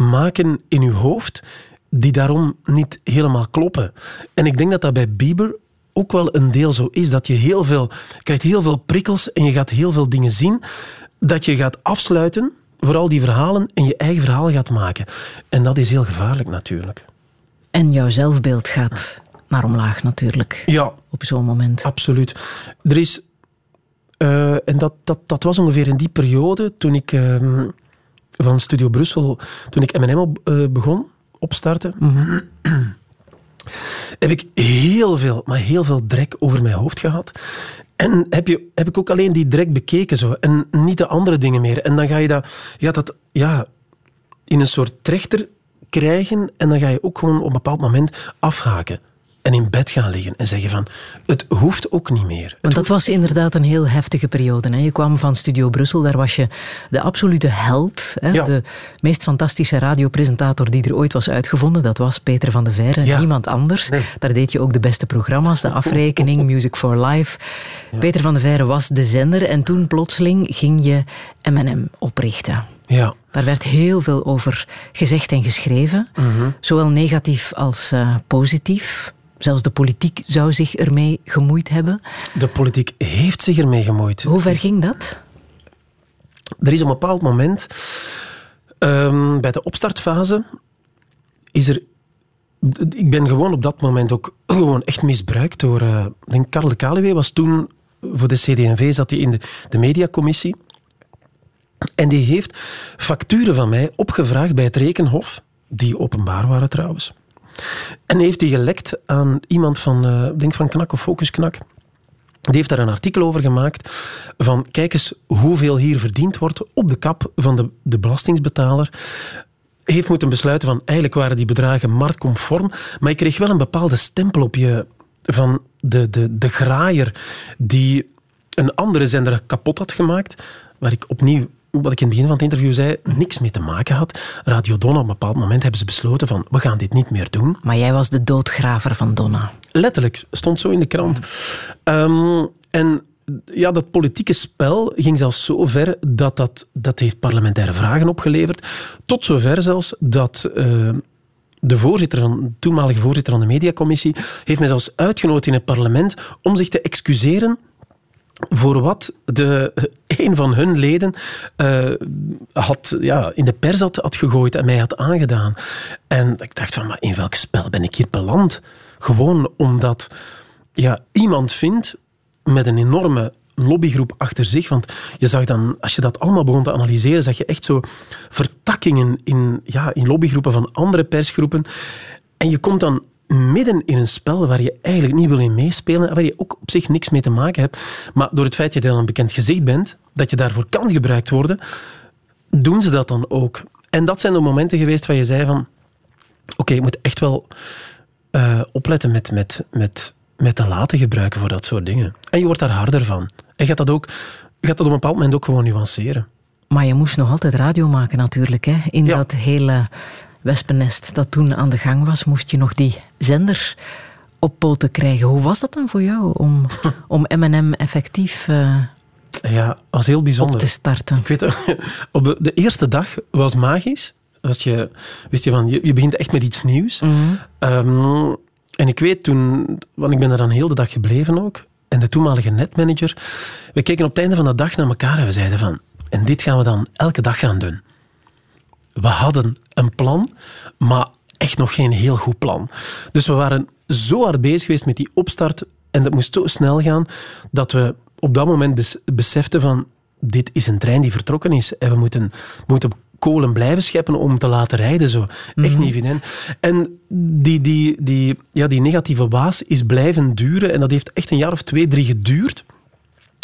maken in je hoofd die daarom niet helemaal kloppen. En ik denk dat dat bij Bieber ook wel een deel zo is. Dat je heel veel, krijgt heel veel prikkels en je gaat heel veel dingen zien. Dat je gaat afsluiten, vooral die verhalen, en je eigen verhaal gaat maken. En dat is heel gevaarlijk natuurlijk. En jouw zelfbeeld gaat naar omlaag natuurlijk. Ja. Op zo'n moment. Absoluut. Er is... Uh, en dat, dat, dat was ongeveer in die periode toen ik uh, van Studio Brussel, toen ik M&M op, uh, begon, opstarten, heb ik heel veel, maar heel veel drek over mijn hoofd gehad. En heb, je, heb ik ook alleen die drek bekeken zo, en niet de andere dingen meer. En dan ga je dat, ja, dat ja, in een soort trechter krijgen en dan ga je ook gewoon op een bepaald moment afhaken en in bed gaan liggen en zeggen van het hoeft ook niet meer. Want dat was inderdaad een heel heftige periode. Hè? Je kwam van Studio Brussel, daar was je de absolute held. Hè? Ja. De meest fantastische radiopresentator die er ooit was uitgevonden. Dat was Peter van de Veire, ja. niemand anders. Nee. Daar deed je ook de beste programma's, de afrekening, Music for Life. Ja. Peter van de Veire was de zender en toen plotseling ging je M&M oprichten. Ja. Daar werd heel veel over gezegd en geschreven. Mm -hmm. Zowel negatief als uh, positief. Zelfs de politiek zou zich ermee gemoeid hebben. De politiek heeft zich ermee gemoeid. Hoe ver ging dat? Er is op een bepaald moment, um, bij de opstartfase, is er. Ik ben gewoon op dat moment ook gewoon echt misbruikt door. Uh, ik denk Karel de was toen voor de CD&V, zat hij in de, de mediacommissie. En die heeft facturen van mij opgevraagd bij het Rekenhof, die openbaar waren trouwens. En heeft die gelekt aan iemand van, uh, denk van Knak of Focus Knak. Die heeft daar een artikel over gemaakt van kijk eens hoeveel hier verdiend wordt op de kap van de, de belastingsbetaler. Heeft moeten besluiten van eigenlijk waren die bedragen marktconform, maar je kreeg wel een bepaalde stempel op je van de, de, de graaier die een andere zender kapot had gemaakt, waar ik opnieuw wat ik in het begin van het interview zei, niks mee te maken had. Radio Donna, op een bepaald moment hebben ze besloten van, we gaan dit niet meer doen. Maar jij was de doodgraver van Donna. Letterlijk, stond zo in de krant. Um, en ja, dat politieke spel ging zelfs zo ver dat dat, dat heeft parlementaire vragen opgeleverd. Tot zover zelfs dat... Uh, de voorzitter van, de toenmalige voorzitter van de mediacommissie heeft mij zelfs uitgenodigd in het parlement om zich te excuseren voor wat de, een van hun leden eh, had, ja, in de pers had, had gegooid en mij had aangedaan. En ik dacht van, maar in welk spel ben ik hier beland? Gewoon omdat ja, iemand vindt met een enorme lobbygroep achter zich. Want je zag dan, als je dat allemaal begon te analyseren, zag je echt zo vertakkingen in, ja, in lobbygroepen van andere persgroepen. En je komt dan midden in een spel waar je eigenlijk niet wil in meespelen, waar je ook op zich niks mee te maken hebt. Maar door het feit dat je dan een bekend gezicht bent, dat je daarvoor kan gebruikt worden, doen ze dat dan ook. En dat zijn de momenten geweest waar je zei van, oké, je moet echt wel uh, opletten met, met, met, met te laten gebruiken voor dat soort dingen. En je wordt daar harder van. En gaat dat ook, gaat dat op een bepaald moment ook gewoon nuanceren. Maar je moest nog altijd radio maken natuurlijk, hè? in ja. dat hele wespennest dat toen aan de gang was, moest je nog die zender op poten krijgen. Hoe was dat dan voor jou om, om M&M effectief uh, ja, was heel bijzonder. op te starten? Ik weet, op de, eerste dag was magisch. Als je, wist je, van, je, je begint echt met iets nieuws. Mm -hmm. um, en ik weet toen, want ik ben er dan heel de dag gebleven ook, en de toenmalige netmanager, we keken op het einde van de dag naar elkaar en we zeiden van, en dit gaan we dan elke dag gaan doen we hadden een plan, maar echt nog geen heel goed plan. Dus we waren zo hard bezig geweest met die opstart en dat moest zo snel gaan dat we op dat moment beseften van dit is een trein die vertrokken is en we moeten, we moeten kolen blijven scheppen om te laten rijden. Zo. Echt mm -hmm. niet evident. En die, die, die, ja, die negatieve waas is blijven duren en dat heeft echt een jaar of twee, drie geduurd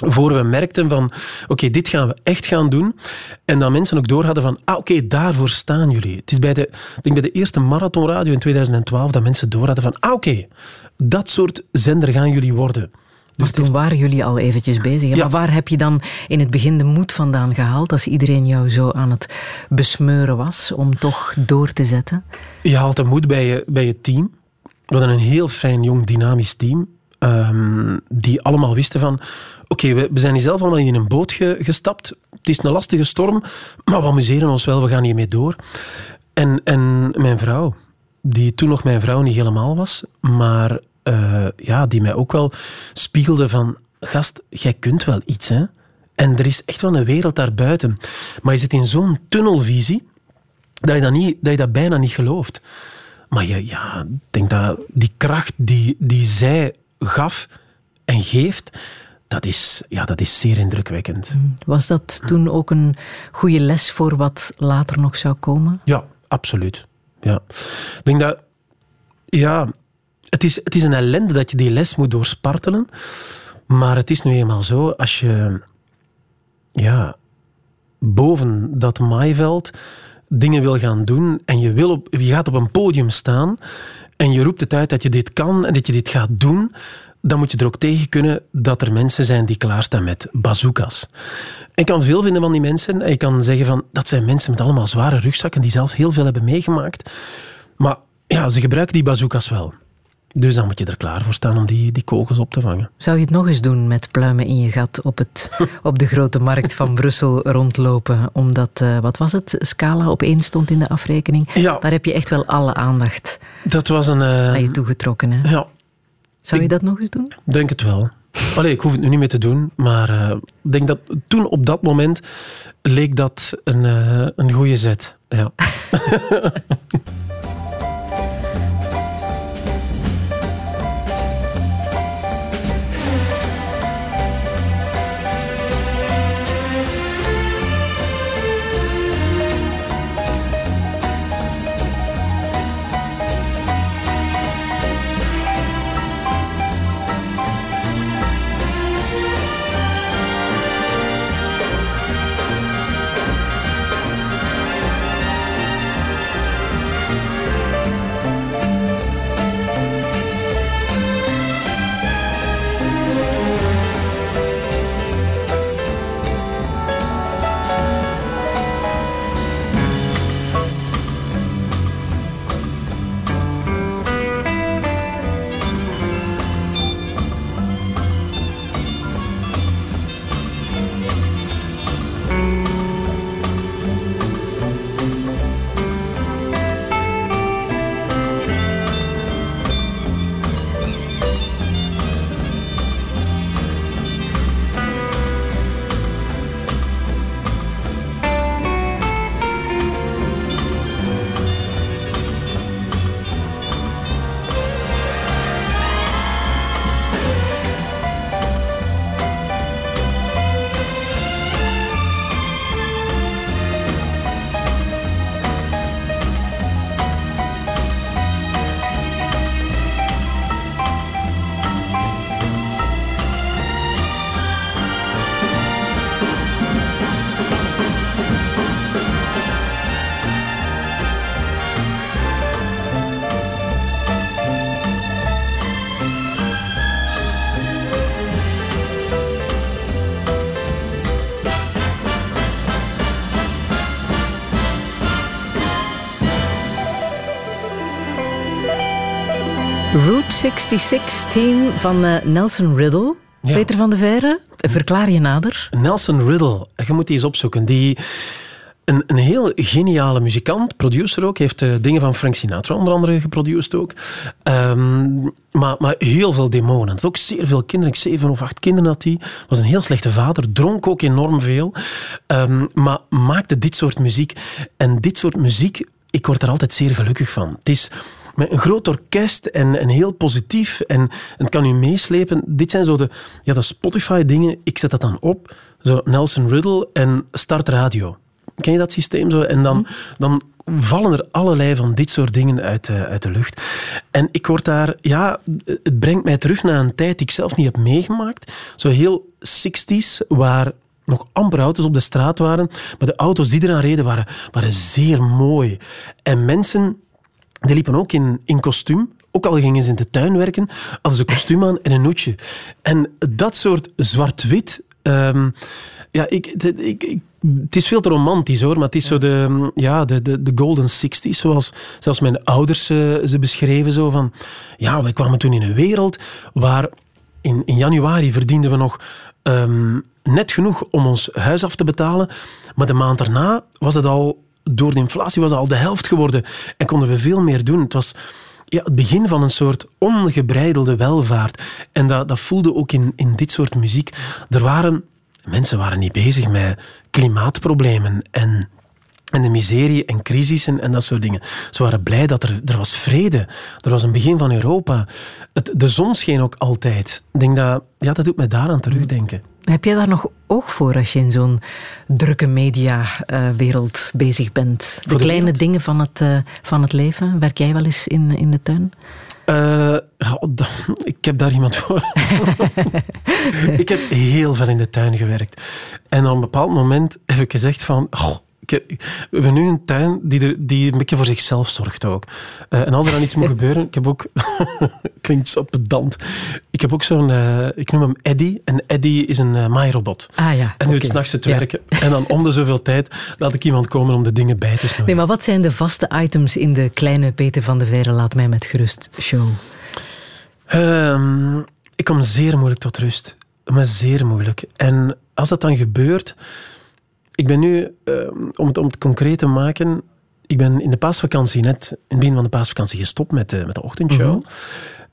voor we merkten van, oké, okay, dit gaan we echt gaan doen. En dat mensen ook door hadden van, ah, oké, okay, daarvoor staan jullie. Het is bij de, ik denk bij de eerste marathonradio in 2012 dat mensen door hadden van, ah, oké, okay, dat soort zender gaan jullie worden. Dus maar toen waren jullie al eventjes bezig. Ja. Maar waar heb je dan in het begin de moed vandaan gehaald als iedereen jou zo aan het besmeuren was om toch door te zetten? Je haalt de moed bij je, bij je team. We hadden een heel fijn, jong, dynamisch team. Um, die allemaal wisten van oké, we, zijn hier zelf allemaal in een boot ge, gestapt. Het is een lastige storm, maar we amuseren ons wel, we gaan hiermee door. En, en mijn vrouw, die toen nog mijn vrouw niet helemaal was, maar uh, ja, die mij ook wel spiegelde van, gast, jij kunt wel iets, hè. En er is echt wel een wereld daarbuiten. Maar je zit in zo'n tunnelvisie dat je dat, niet, dat je dat bijna niet gelooft. Maar je, ja, ik denk dat die kracht die, die zij gaf en geeft, dat is, ja, dat is zeer indrukwekkend. Was dat toen ook een goede les voor wat later nog zou komen? Ja, absoluut. Ja. Ik denk dat... Ja, het is, het is een ellende dat je die les moet doorspartelen. Maar het is nu eenmaal zo, als je ja, boven dat maaiveld dingen wil gaan doen en je, wil op, je gaat op een podium staan en je roept het uit dat je dit kan en dat je dit gaat doen, dan moet je er ook tegen kunnen dat er mensen zijn die klaarstaan met bazookas. Ik kan veel vinden van die mensen. En je kan zeggen van, dat zijn mensen met allemaal zware rugzakken die zelf heel veel hebben meegemaakt. Maar ja, ze gebruiken die bazookas wel. Dus dan moet je er klaar voor staan om die, die kogels op te vangen. Zou je het nog eens doen met pluimen in je gat op, het, op de grote markt van Brussel rondlopen? Omdat, uh, wat was het, Scala op één stond in de afrekening. Ja. Daar heb je echt wel alle aandacht dat was een, uh, aan je toegetrokken. Hè? Ja, zou je dat nog eens doen? Ik denk het wel. Allee, ik hoef het nu niet meer te doen, maar ik uh, denk dat toen op dat moment leek dat een, een goede zet. Ja. 66 team van eh, Nelson Riddle. Ja. Peter van de Veire, verklaar je nader. Nelson Riddle, je moet die eens opzoeken. Die, een, een heel geniale muzikant, producer ook. Heeft eh, dingen van Frank Sinatra onder andere geproduceerd ook. Ehm, maar, maar heel veel demonen. Had ook zeer veel kinderen. Ik zeven of acht kinderen had hij. Was een heel slechte vader. Dronk ook enorm veel. Ehm, maar maakte dit soort muziek. En dit soort muziek, ik word er altijd zeer gelukkig van. Het is met een groot orkest en, heel positief en, het kan u meeslepen. Dit zijn zo de, ja, de Spotify-dingen. Ik zet dat dan op. Zo Nelson Riddle en Start Radio. Ken je dat systeem zo? En dan, dan vallen er allerlei van dit soort dingen uit, de- uit de lucht. En ik word daar, ja, het brengt mij terug naar een tijd die ik zelf niet heb meegemaakt. Zo heel 60s, waar nog amper auto's op de straat waren. Maar de auto's die eraan reden waren, waren zeer mooi. En mensen die liepen ook in, in kostuum. Ook al gingen ze in de tuin werken, hadden ze een kostuum aan en een noetje. En dat soort zwart-wit... ehm, ja, ik, de- ik, ik- het is veel te romantisch hoor, maar het is zo de, ja, de, de, de golden 60s, zoals zelfs mijn ouders eh, ze beschreven. Zo van, ja, wij kwamen toen in een wereld waar in, in januari verdienden we nog ehm, net genoeg om ons huis af te betalen. Maar de maand daarna was het al, door de inflatie was al de helft geworden. En konden we veel meer doen. Het was ja, het begin van een soort ongebreidelde welvaart. En dat, dat voelde ook in, in dit soort muziek. Er waren, mensen waren niet bezig met klimaatproblemen en en de miserie en crisissen en dat soort dingen. Ze waren blij dat er, er was vrede. Er was een begin van Europa. De zon scheen ook altijd. Ik denk dat, ja, dat doet mij daaraan terugdenken. Heb jij daar nog oog voor als je in zo'n drukke mediawereld bezig bent? De kleine wereld? dingen van het, eh, van het leven. Werk jij wel eens in, in de tuin? Eh, oh, ik heb daar iemand voor. ik heb heel veel in de tuin gewerkt. En op een bepaald moment heb ik gezegd van... "Goh, ik we hebben nu een tuin die, de, die een beetje voor zichzelf zorgt ook. Eh, en als er dan iets moet gebeuren... Ik heb ook... klinkt zo pedant. Ik heb ook zo'n... eh, ik noem hem Eddy. En Eddy is een uh, maairobot. Ah ja. En doet oké. s'nachts het Ja. werken. En dan om de zoveel tijd laat ik iemand komen om de dingen bij te snoeien. Nee, maar wat zijn de vaste items in de kleine Peter van de Veire Laat mij met gerust show? Ehm, ik kom zeer moeilijk tot rust. Maar zeer moeilijk. En als dat dan gebeurt... Ik ben nu, ehm, om, het, om het concreet te maken... Ik ben in de paasvakantie net, in het begin van de paasvakantie, gestopt met de, met de ochtendshow.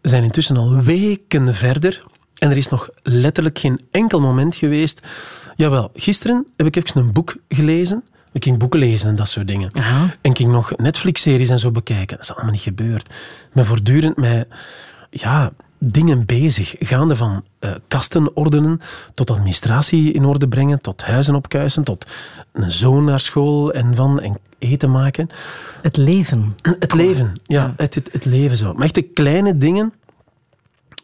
We zijn intussen al weken verder. En er is nog letterlijk geen enkel moment geweest... Jawel, gisteren heb ik even een boek gelezen. Ik ging boeken lezen en dat soort dingen. Aha. En ik ging nog Netflix-series en zo bekijken. Dat is allemaal niet gebeurd. Ik ben voortdurend met ja, dingen bezig. Gaande van eh, kasten ordenen, tot administratie in orde brengen, tot huizen opkuisen, tot een zoon naar school en van en eten maken. Het leven. Het leven, ja, het, het, het leven zo. Maar echt de kleine dingen.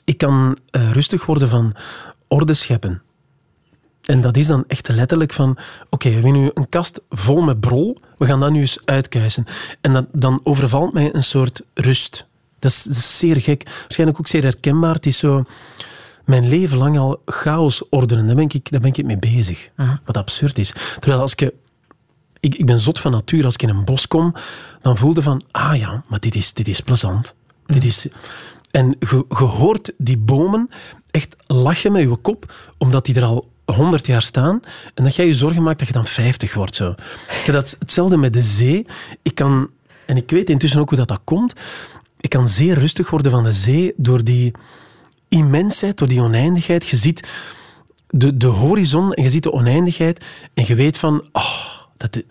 Ik kan eh, rustig worden van orde scheppen. En dat is dan echt letterlijk van, oké, we hebben nu een kast vol met brol, we gaan dat nu eens uitkuisen. En dan overvalt mij een soort rust. Dat is, dat is zeer gek. Waarschijnlijk ook zeer herkenbaar. Het is zo mijn leven lang al chaos ordenen. Daar ben ik, daar ben ik mee bezig. Wat absurd is. Terwijl als ik, ik ben zot van natuur. Als ik in een bos kom, dan voelde van, ah ja, maar dit is, dit is plezant. Dit is... En je, je hoort die bomen echt lachen met je kop, omdat die er al honderd jaar staan. En dat jij je zorgen maakt dat je dan vijftig wordt. Zo. Ik heb dat hetzelfde met de zee. Ik kan, en ik weet intussen ook hoe dat, dat komt, ik kan zeer rustig worden van de zee door die immensheid, door die oneindigheid. Je ziet de, de horizon en je ziet de oneindigheid en je weet van, oh, dat,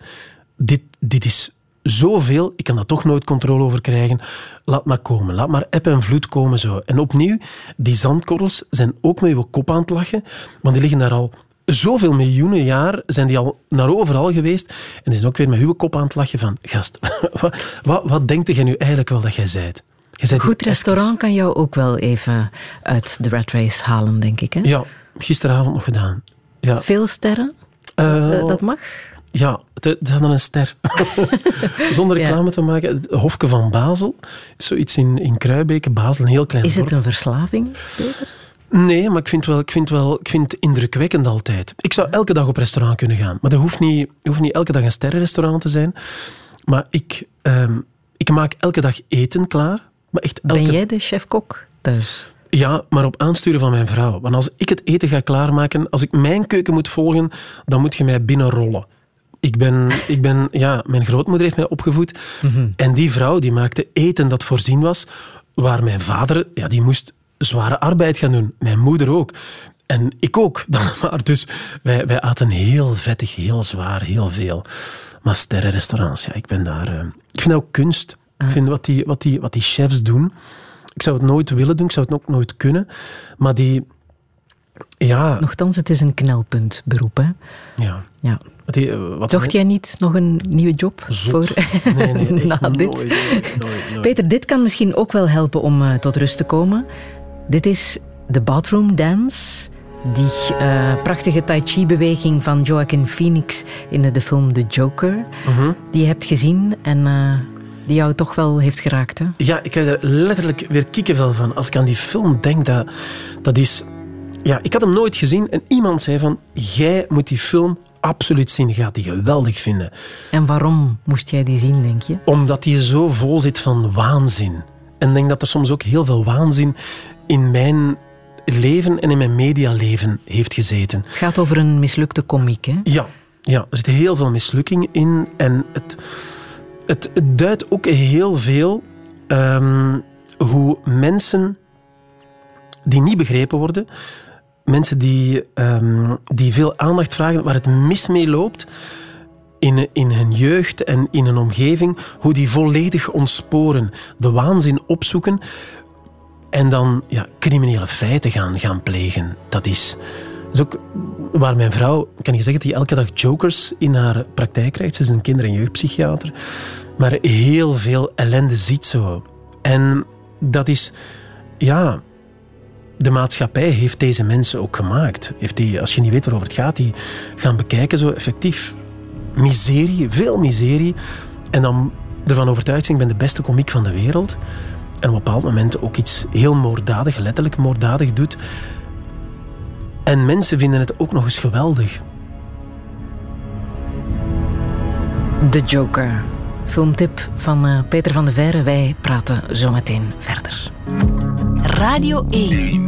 dit, dit is zoveel, ik kan daar toch nooit controle over krijgen. Laat maar komen, laat maar eb en vloed komen zo. En opnieuw, die zandkorrels zijn ook met je kop aan het lachen, want die liggen daar al zoveel miljoenen jaar, zijn die al naar overal geweest en die zijn ook weer met uw kop aan het lachen van, gast, wat, wat, wat denkt jij nu eigenlijk wel dat jij zijt? Zijt Goed restaurant kan jou ook wel even uit de rat race halen, denk ik. Hè? Ja, gisteravond nog gedaan. Ja, Veel sterren, Eh, Eh, dat mag. Ja, het is dan een ster. Zonder Ja. reclame te maken. Het Hofke van Basel. Zoiets in, in Kruibeke, Basel, een heel klein Is het een verslaving, Peter? Nee, maar ik vind, wel, ik, vind wel, ik vind het indrukwekkend altijd. Ik zou elke dag op restaurant kunnen gaan. Maar dat hoeft niet, hoeft niet elke dag een sterrenrestaurant te zijn. Maar ik, ehm, ik maak elke dag eten klaar. Maar echt elke... Ben jij de chef-kok thuis? Ja, maar op aansturen van mijn vrouw. Want als ik het eten ga klaarmaken, als ik mijn keuken moet volgen, dan moet je mij binnenrollen. Ik ben, ik ben, ja, mijn grootmoeder heeft mij opgevoed. En die vrouw die maakte eten dat voorzien was, waar mijn vader, ja, die moest zware arbeid gaan doen. Mijn moeder ook. En ik ook. Maar dus wij, wij aten heel vettig, heel zwaar, heel veel. Maar sterrenrestaurants, ja, ik ben daar... eh, ik vind ook kunst. Ik vind wat die, wat, die, wat die chefs doen... Ik zou het nooit willen doen, ik zou het ook nooit kunnen. Maar die... Ja, Nochtans, het is een knelpuntberoep. Hè? ja. Ja. Die, eh, wat Zocht jij niet nog een nieuwe job? Zot. Voor... Nee, nee, na dit? nooit, nooit, nooit, nooit. Peter, dit kan misschien ook wel helpen om eh, tot rust te komen. Dit is de Bathroom Dance. Die eh, prachtige tai chi-beweging van Joaquin Phoenix in de, film The Joker. Mhm. Die je hebt gezien en eh, die jou toch wel heeft geraakt. Hè? Ja, ik krijg er letterlijk weer kikkenvel van. Als ik aan die film denk, dat, dat is... Ja, ik had hem nooit gezien en iemand zei van... Jij moet die film absoluut zien. Je gaat die geweldig vinden. En waarom moest jij die zien, denk je? Omdat die zo vol zit van waanzin. En ik denk dat er soms ook heel veel waanzin in mijn leven en in mijn medialeven heeft gezeten. Het gaat over een mislukte komiek. Hè? Ja, ja, er zit heel veel mislukking in. En het, het, het duidt ook heel veel ehm, hoe mensen die niet begrepen worden, mensen die, ehm, die veel aandacht vragen, waar het mis mee loopt, in, in hun jeugd en in een omgeving, hoe die volledig ontsporen, de waanzin opzoeken en dan ja, criminele feiten gaan, gaan plegen. Dat is, ook waar mijn vrouw, kan je zeggen, die elke dag jokers in haar praktijk krijgt. Ze is een kinder- en jeugdpsychiater. Maar heel veel ellende ziet zo. En dat is, ja, de maatschappij heeft deze mensen ook gemaakt. Heeft die, als je niet weet waarover het gaat, die gaan bekijken zo effectief miserie, veel miserie. En dan ervan overtuigd zijn, ik ben de beste komiek van de wereld. En op een bepaald moment ook iets heel moorddadig, letterlijk moorddadig doet. En mensen vinden het ook nog eens geweldig. The Joker. Filmtip van eh, Peter van de Verre. Wij praten zometeen verder. Radio 1.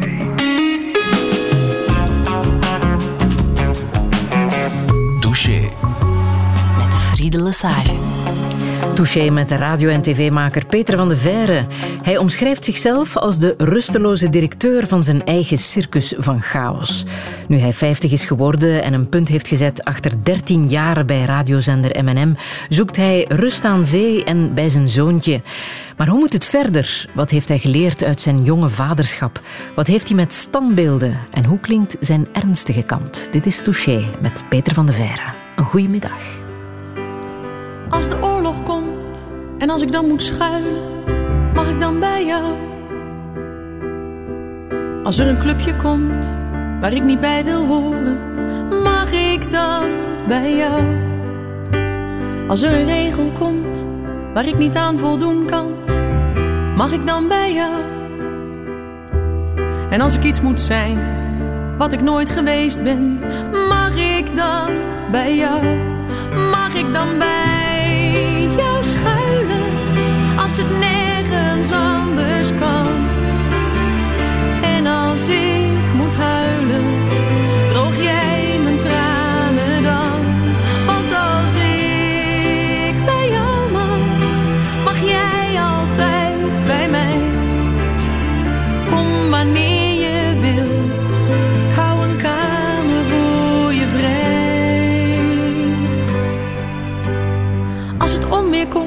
Douche. Met Friede Lesage. Touché met de radio- en tv-maker Peter van de Verre. Hij omschrijft zichzelf als de rusteloze directeur van zijn eigen circus van chaos. Nu hij 50 is geworden en een punt heeft gezet achter 13 jaren bij radiozender M&M, zoekt hij rust aan zee en bij zijn zoontje. Maar hoe moet het verder? Wat heeft hij geleerd uit zijn jonge vaderschap? Wat heeft hij met standbeelden? En hoe klinkt zijn ernstige kant? Dit is Touché met Peter van de Verre. Een goede middag. Als de oorlog komt en als ik dan moet schuilen, mag ik dan bij jou? Als er een clubje komt waar ik niet bij wil horen, mag ik dan bij jou? Als er een regel komt waar ik niet aan voldoen kan, mag ik dan bij jou? En als ik iets moet zijn wat ik nooit geweest ben, mag ik dan bij jou? Mag ik dan bij als het nergens anders kan? En als ik moet huilen, droog jij mijn tranen dan? Want als ik bij jou mag, mag jij altijd bij mij. Kom wanneer je wilt, hou een kamer voor je vrij. Als het onweer komt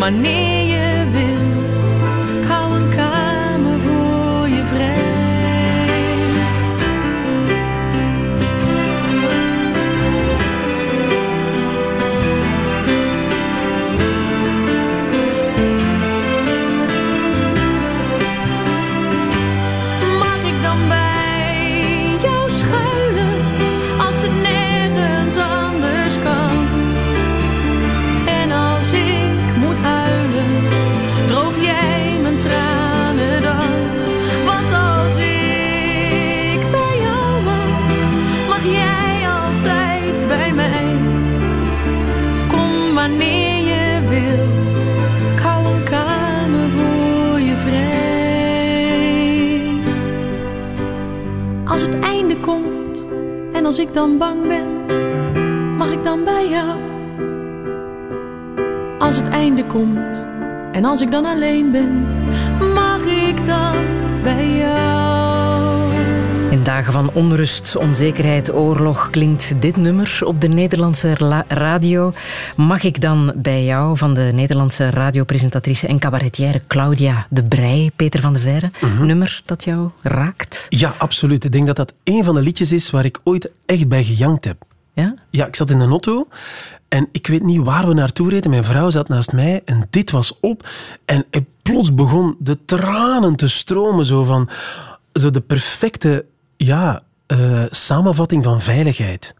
wanneer als ik dan bang ben, mag ik dan bij jou? Als het einde komt en als ik dan alleen ben, mag ik dan bij jou? In dagen van onrust, onzekerheid, oorlog klinkt dit nummer op de Nederlandse la- radio. Mag ik dan bij jou van de Nederlandse radiopresentatrice en cabaretière Claudia de Brij, Peter van de Verre, nummer dat jou raakt? Ja, absoluut. Ik denk dat dat een van de liedjes is waar ik ooit echt bij gejankt heb. Ja? Ja, ik zat in een auto en ik weet niet waar we naartoe reden. Mijn vrouw zat naast mij en dit was op. En ik- plots begon de tranen te stromen zo van zo de perfecte ja, eh, samenvatting van veiligheid.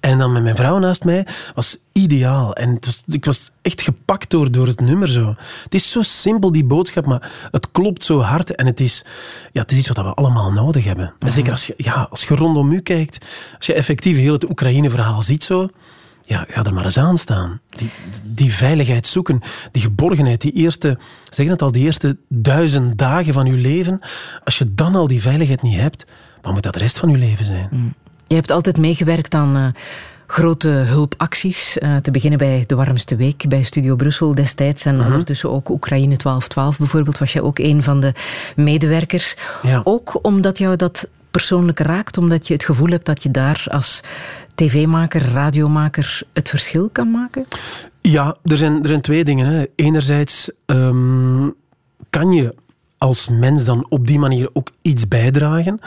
En dan met mijn vrouw naast mij was ideaal. En ik was echt gepakt door, door het nummer zo. Het is zo simpel, die boodschap, maar het klopt zo hard. En het is, ja, het is iets wat we allemaal nodig hebben. En zeker als je, ja, als je rondom u kijkt, als je effectief heel het Oekraïne-verhaal ziet zo, ja, ga er maar eens aan staan. Die, die veiligheid zoeken, die geborgenheid, die eerste, zeg het al, die eerste duizend dagen van je leven. Als je dan al die veiligheid niet hebt, wat moet dat de rest van je leven zijn? Je hebt altijd meegewerkt aan eh, grote hulpacties. eh, te beginnen bij De Warmste Week bij Studio Brussel destijds. En ondertussen ook Oekraïne 1212 bijvoorbeeld. Was jij ook een van de medewerkers. Ja. Ook omdat jou dat persoonlijk raakt. Omdat je het gevoel hebt dat je daar als tv-maker, radiomaker het verschil kan maken. Ja, er zijn, er zijn twee dingen. Hè. Enerzijds ehm, kan je als mens dan op die manier ook iets bijdragen.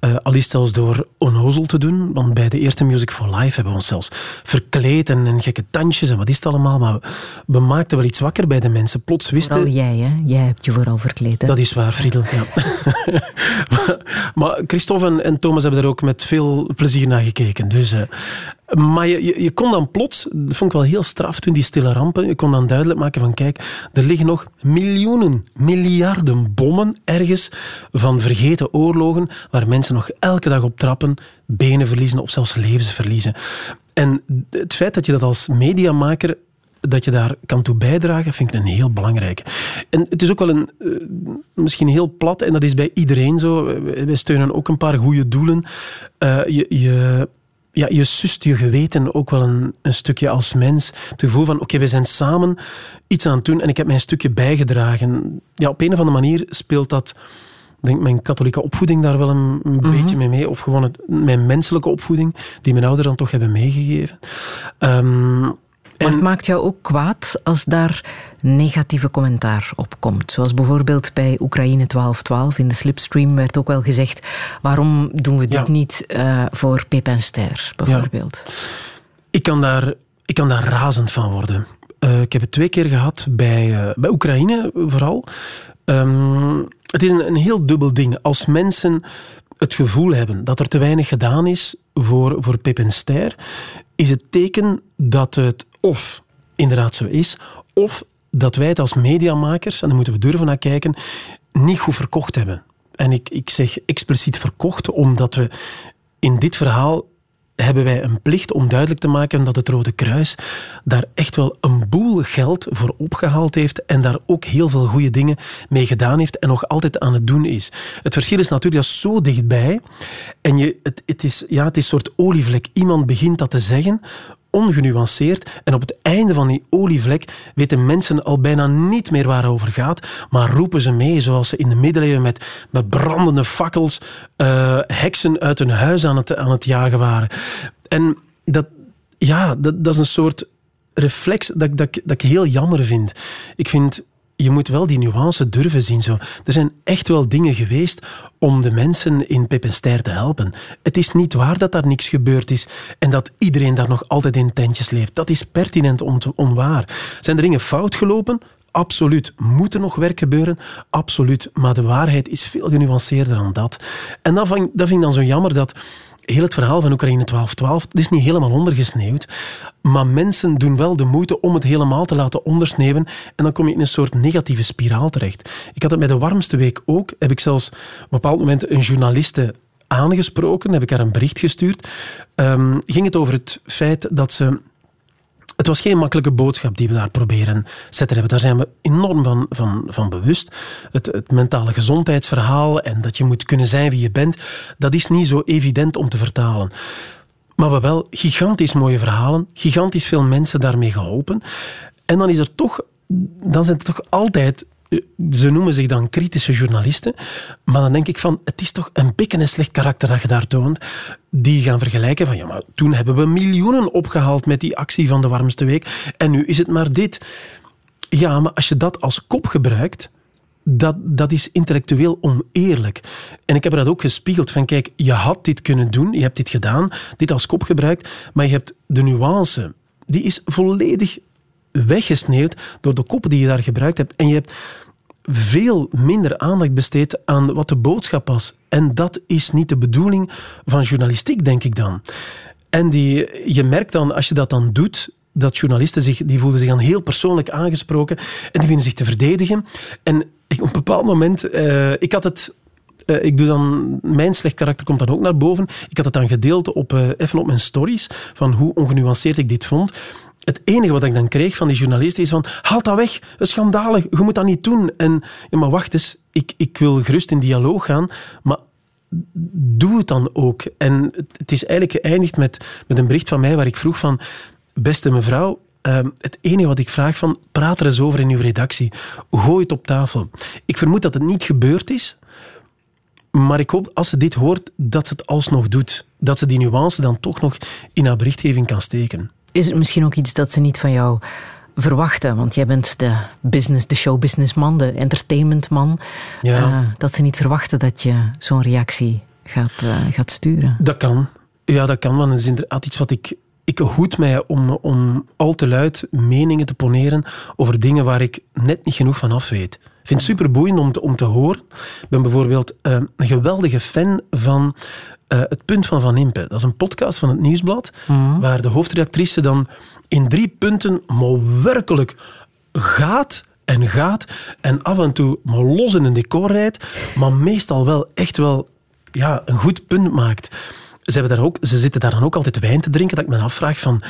Eh, al is zelfs door onnozel te doen. Want bij de eerste Music for Life hebben we ons zelfs verkleed en, en gekke tandjes en wat is het allemaal. Maar we, maakten wel iets wakker bij de mensen. Plots wisten... Vooral jij, hè? Jij hebt je vooral verkleed. Hè? Dat is waar, Friedel. Ja. maar, maar Christophe en, en Thomas hebben er ook met veel plezier naar gekeken. Dus, eh, maar je, je, kon dan plots, dat vond ik wel heel straf toen die stille rampen, je kon dan duidelijk maken van kijk, er liggen nog miljoenen, miljarden bommen ergens van vergeten oorlogen waar mensen nog elke dag op trappen, benen verliezen of zelfs levens verliezen. En het feit dat je dat als mediamaker dat je daar kan toe bijdragen, vind ik een heel belangrijke. En het is ook wel een, eh, misschien heel plat, en dat is bij iedereen zo. Wij wij steunen ook een paar goede doelen. Eh, je, je, ja, je sust je geweten ook wel een, een stukje als mens. Het gevoel van, oké, we zijn samen iets aan het doen en ik heb mijn stukje bijgedragen. Ja, op een of andere manier speelt dat... Denk mijn katholieke opvoeding daar wel een, een beetje mee mee. Of gewoon het, mijn menselijke opvoeding, die mijn ouders dan toch hebben meegegeven. Ehm, Maar het maakt jou ook kwaad als daar negatieve commentaar op komt. Zoals bijvoorbeeld bij Oekraïne 1212 in de slipstream werd ook wel gezegd waarom doen we dit Ja. niet eh, voor Pep en Ster, bijvoorbeeld. Ik kan daar, ik kan daar razend van worden. Eh, ik heb het twee keer gehad bij, eh, bij Oekraïne vooral. Ehm, het is een, een heel dubbel ding. Als mensen het gevoel hebben dat er te weinig gedaan is voor, voor Pip en Ster, is het teken dat het of inderdaad zo is, of dat wij het als mediamakers, en daar moeten we durven naar kijken, niet goed verkocht hebben. En ik, ik zeg expliciet verkocht, omdat we in dit verhaal hebben wij een plicht om duidelijk te maken dat het Rode Kruis daar echt wel een boel geld voor opgehaald heeft en daar ook heel veel goede dingen mee gedaan heeft en nog altijd aan het doen is. Het verschil is natuurlijk zo dichtbij en je, het, het, is, ja, het is een soort olievlek. Iemand begint dat te zeggen, ongenuanceerd. En op het einde van die olievlek weten mensen al bijna niet meer waar het over gaat, maar roepen ze mee zoals ze in de middeleeuwen met, met brandende fakkels eh, heksen uit hun huis aan het, aan het jagen waren. En dat, ja, dat, dat is een soort reflex dat, dat, dat ik heel jammer vind. Ik vind, je moet wel die nuance durven zien. Zo. Er zijn echt wel dingen geweest om de mensen in Peppenstijr te helpen. Het is niet waar dat daar niks gebeurd is en dat iedereen daar nog altijd in tentjes leeft. Dat is pertinent on- onwaar. Zijn er dingen fout gelopen? Absoluut. Moet er nog werk gebeuren? Absoluut. Maar de waarheid is veel genuanceerder dan dat. En dat vind, dat vind ik dan zo jammer dat heel het verhaal van Oekraïne 1212, het is niet helemaal ondergesneeuwd, maar mensen doen wel de moeite om het helemaal te laten ondersneeuwen en dan kom je in een soort negatieve spiraal terecht. Ik had het bij de warmste week ook, heb ik zelfs op een bepaald moment een journaliste aangesproken, heb ik haar een bericht gestuurd. Ehm, ging het over het feit dat ze het was geen makkelijke boodschap die we daar proberen zetten hebben. Daar zijn we enorm van, van, van bewust. Het, het mentale gezondheidsverhaal en dat je moet kunnen zijn wie je bent, dat is niet zo evident om te vertalen. Maar we wel gigantisch mooie verhalen, gigantisch veel mensen daarmee geholpen. En dan is er toch, dan zijn er toch altijd, ze noemen zich dan kritische journalisten, maar dan denk ik van, het is toch een beetje een slecht karakter dat je daar toont. Die gaan vergelijken van, ja, maar toen hebben we miljoenen opgehaald met die actie van de warmste week en nu is het maar dit. Ja, maar als je dat als kop gebruikt, dat, dat is intellectueel oneerlijk. En ik heb dat ook gespiegeld van, kijk, je had dit kunnen doen, je hebt dit gedaan, dit als kop gebruikt, maar je hebt de nuance, die is volledig weggesneeuwd door de koppen die je daar gebruikt hebt. En je hebt veel minder aandacht besteed aan wat de boodschap was. En dat is niet de bedoeling van journalistiek, denk ik dan. En die, je merkt dan, als je dat dan doet, dat journalisten zich, die voelden zich dan heel persoonlijk aangesproken en die beginnen zich te verdedigen. En op een bepaald moment, eh, ik had het eh, ik doe dan, mijn slecht karakter komt dan ook naar boven. Ik had het dan gedeeld op, eh, even op mijn stories, van hoe ongenuanceerd ik dit vond. Het enige wat ik dan kreeg van die journalisten is van, haal dat weg, is schandalig, je moet dat niet doen. En, ja, maar wacht eens, ik, ik wil gerust in dialoog gaan, maar doe het dan ook. En het, is eigenlijk geëindigd met, met een bericht van mij waar ik vroeg van, beste mevrouw, eh, het enige wat ik vraag van, praat er eens over in uw redactie. Gooi het op tafel. Ik vermoed dat het niet gebeurd is, maar ik hoop, als ze dit hoort, dat ze het alsnog doet. Dat ze die nuance dan toch nog in haar berichtgeving kan steken. Is het misschien ook iets dat ze niet van jou verwachten? Want jij bent de business, de showbusinessman, de entertainmentman. Ja. Eh, dat ze niet verwachten dat je zo'n reactie gaat, eh, gaat sturen. Dat kan. Ja, dat kan, want het is inderdaad iets wat ik... Ik hoed mij om, om al te luid meningen te poneren over dingen waar ik net niet genoeg van af weet. Ik vind het super boeiend om te, om te horen. Ik ben bijvoorbeeld eh, een geweldige fan van eh, Het Punt van Van Impe. Dat is een podcast van het Nieuwsblad, waar de hoofdredactrice dan in drie punten maar werkelijk gaat en gaat en af en toe maar los in een decor rijdt, maar meestal wel echt wel ja, een goed punt maakt. Ze, hebben daar ook, ze zitten daar dan ook altijd wijn te drinken, dat ik me afvraag van...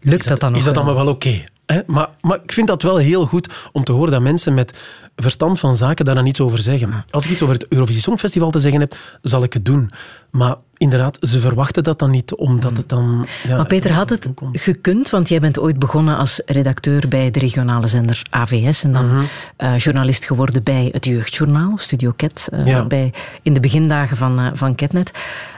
Lukt is dat dan nog Is dat wel? dan wel oké? maar, maar ik vind dat wel heel goed om te horen dat mensen met verstand van zaken daar dan iets over zeggen. Als ik iets over het Eurovisie Songfestival te zeggen heb, zal ik het doen. Maar inderdaad, ze verwachten dat dan niet, omdat het dan... Ja, Maar Peter, had het gekund, want jij bent ooit begonnen als redacteur bij de regionale zender AVS en dan Mhm. eh, journalist geworden bij het Jeugdjournaal, Studio Ket, eh, Ja. bij, in de begindagen van, eh, van Ketnet.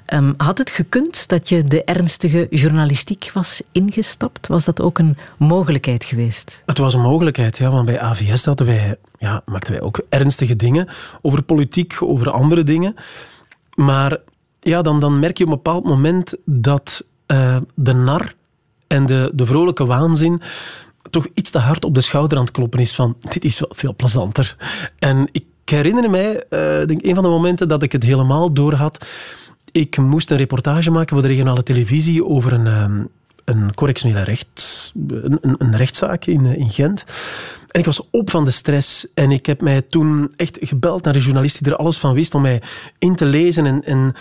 Ehm, had het gekund dat je de ernstige journalistiek was ingestapt? Was dat ook een mogelijkheid geweest? Het was een mogelijkheid, ja, want bij AVS hadden wij, ja, maakten wij ook ernstige dingen over politiek, over andere dingen. Maar ja, dan, dan merk je op een bepaald moment dat eh, de nar en de, de vrolijke waanzin toch iets te hard op de schouder aan het kloppen is van dit is wel veel plezanter. En ik herinner mij, eh, denk een van de momenten dat ik het helemaal door had. Ik moest een reportage maken voor de regionale televisie over een, ehm, een correctionele recht, een, een, een rechtszaak in, eh, in Gent. En ik was op van de stress. En ik heb mij toen echt gebeld naar een journalist die er alles van wist om mij in te lezen. En, en,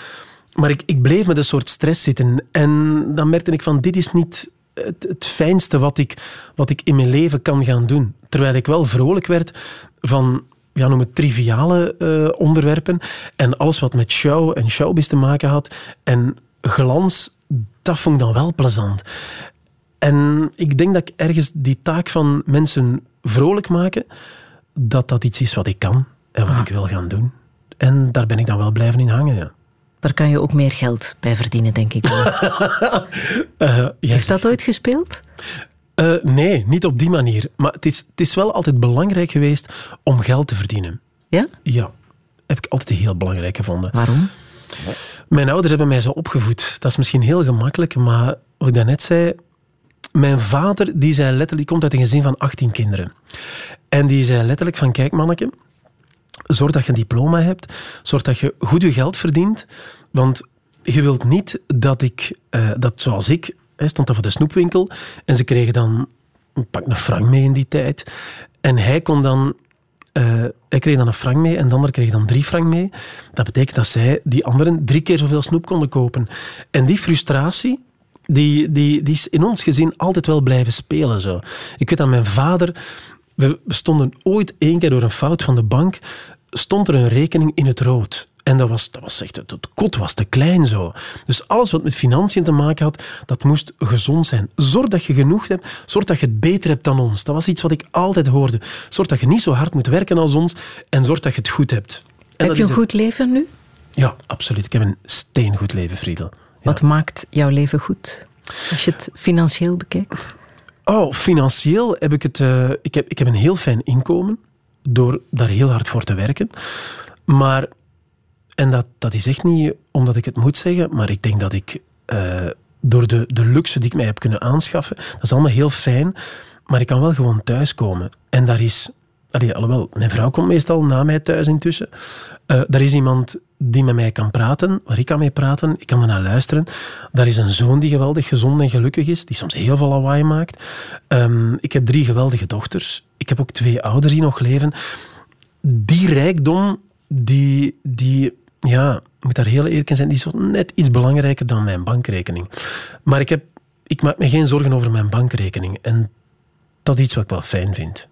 maar ik, ik bleef met een soort stress zitten. En dan merkte ik van, dit is niet het, het fijnste wat ik, wat ik in mijn leven kan gaan doen. Terwijl ik wel vrolijk werd van ja, noem het triviale eh, onderwerpen. En alles wat met show en showbiz te maken had. En glans, dat vond ik dan wel plezant. En ik denk dat ik ergens die taak van mensen vrolijk maken, dat dat iets is wat ik kan en wat ik wil gaan doen. En daar ben ik dan wel blijven in hangen, ja. Daar kan je ook meer geld bij verdienen, denk ik. dan. Eh, Heeft dat ooit gespeeld? Eh, nee, niet op die manier. Maar het is, het is wel altijd belangrijk geweest om geld te verdienen. Ja? Ja, heb ik altijd heel belangrijk gevonden. Waarom? Mijn ouders hebben mij zo opgevoed. Dat is misschien heel gemakkelijk, maar wat ik daarnet zei... Mijn vader die zei letterlijk, die komt uit een gezin van 18 kinderen. En die zei letterlijk van, kijk manneke, zorg dat je een diploma hebt, zorg dat je goed je geld verdient, want je wilt niet dat ik, eh, dat zoals ik, hij stond dan voor de snoepwinkel en ze kregen dan, pak een frank mee in die tijd, en hij kon dan eh, kreeg dan een frank mee en de ander kreeg dan drie frank mee. Dat betekent dat zij, die anderen, drie keer zoveel snoep konden kopen. En die frustratie, die, die, die is in ons gezin altijd wel blijven spelen. Zo. Ik weet dat mijn vader... We stonden ooit één keer door een fout van de bank, stond er een rekening in het rood. En dat was, dat was echt, het het kot was te klein zo. Dus alles wat met financiën te maken had, dat moest gezond zijn. Zorg dat je genoeg hebt, zorg dat je het beter hebt dan ons. Dat was iets wat ik altijd hoorde. Zorg dat je niet zo hard moet werken als ons en zorg dat je het goed hebt. En Heb je een goed leven nu? Ja, absoluut. Ik heb een steengoed leven, Friedel. Wat maakt jouw leven goed? Als je het financieel bekijkt. Oh, financieel heb ik het... eh, ik, heb, ik heb een heel fijn inkomen door daar heel hard voor te werken. Maar, en dat, dat is echt niet omdat ik het moet zeggen, maar ik denk dat ik eh, door de, de luxe die ik mij heb kunnen aanschaffen, dat is allemaal heel fijn, maar ik kan wel gewoon thuiskomen. En daar is... Allee, alhoewel, mijn vrouw komt meestal na mij thuis intussen. Eh daar is iemand die met mij kan praten, waar ik kan mee praten. Ik kan ernaar luisteren. Daar is een zoon die geweldig gezond en gelukkig is, die soms heel veel lawaai maakt. Ehm, ik heb drie geweldige dochters. Ik heb ook twee ouders die nog leven. Die rijkdom, die, die ja, ik moet daar heel eerlijk in zijn, die is net iets belangrijker dan mijn bankrekening. Maar ik, heb, ik maak me geen zorgen over mijn bankrekening. En dat is iets wat ik wel fijn vind.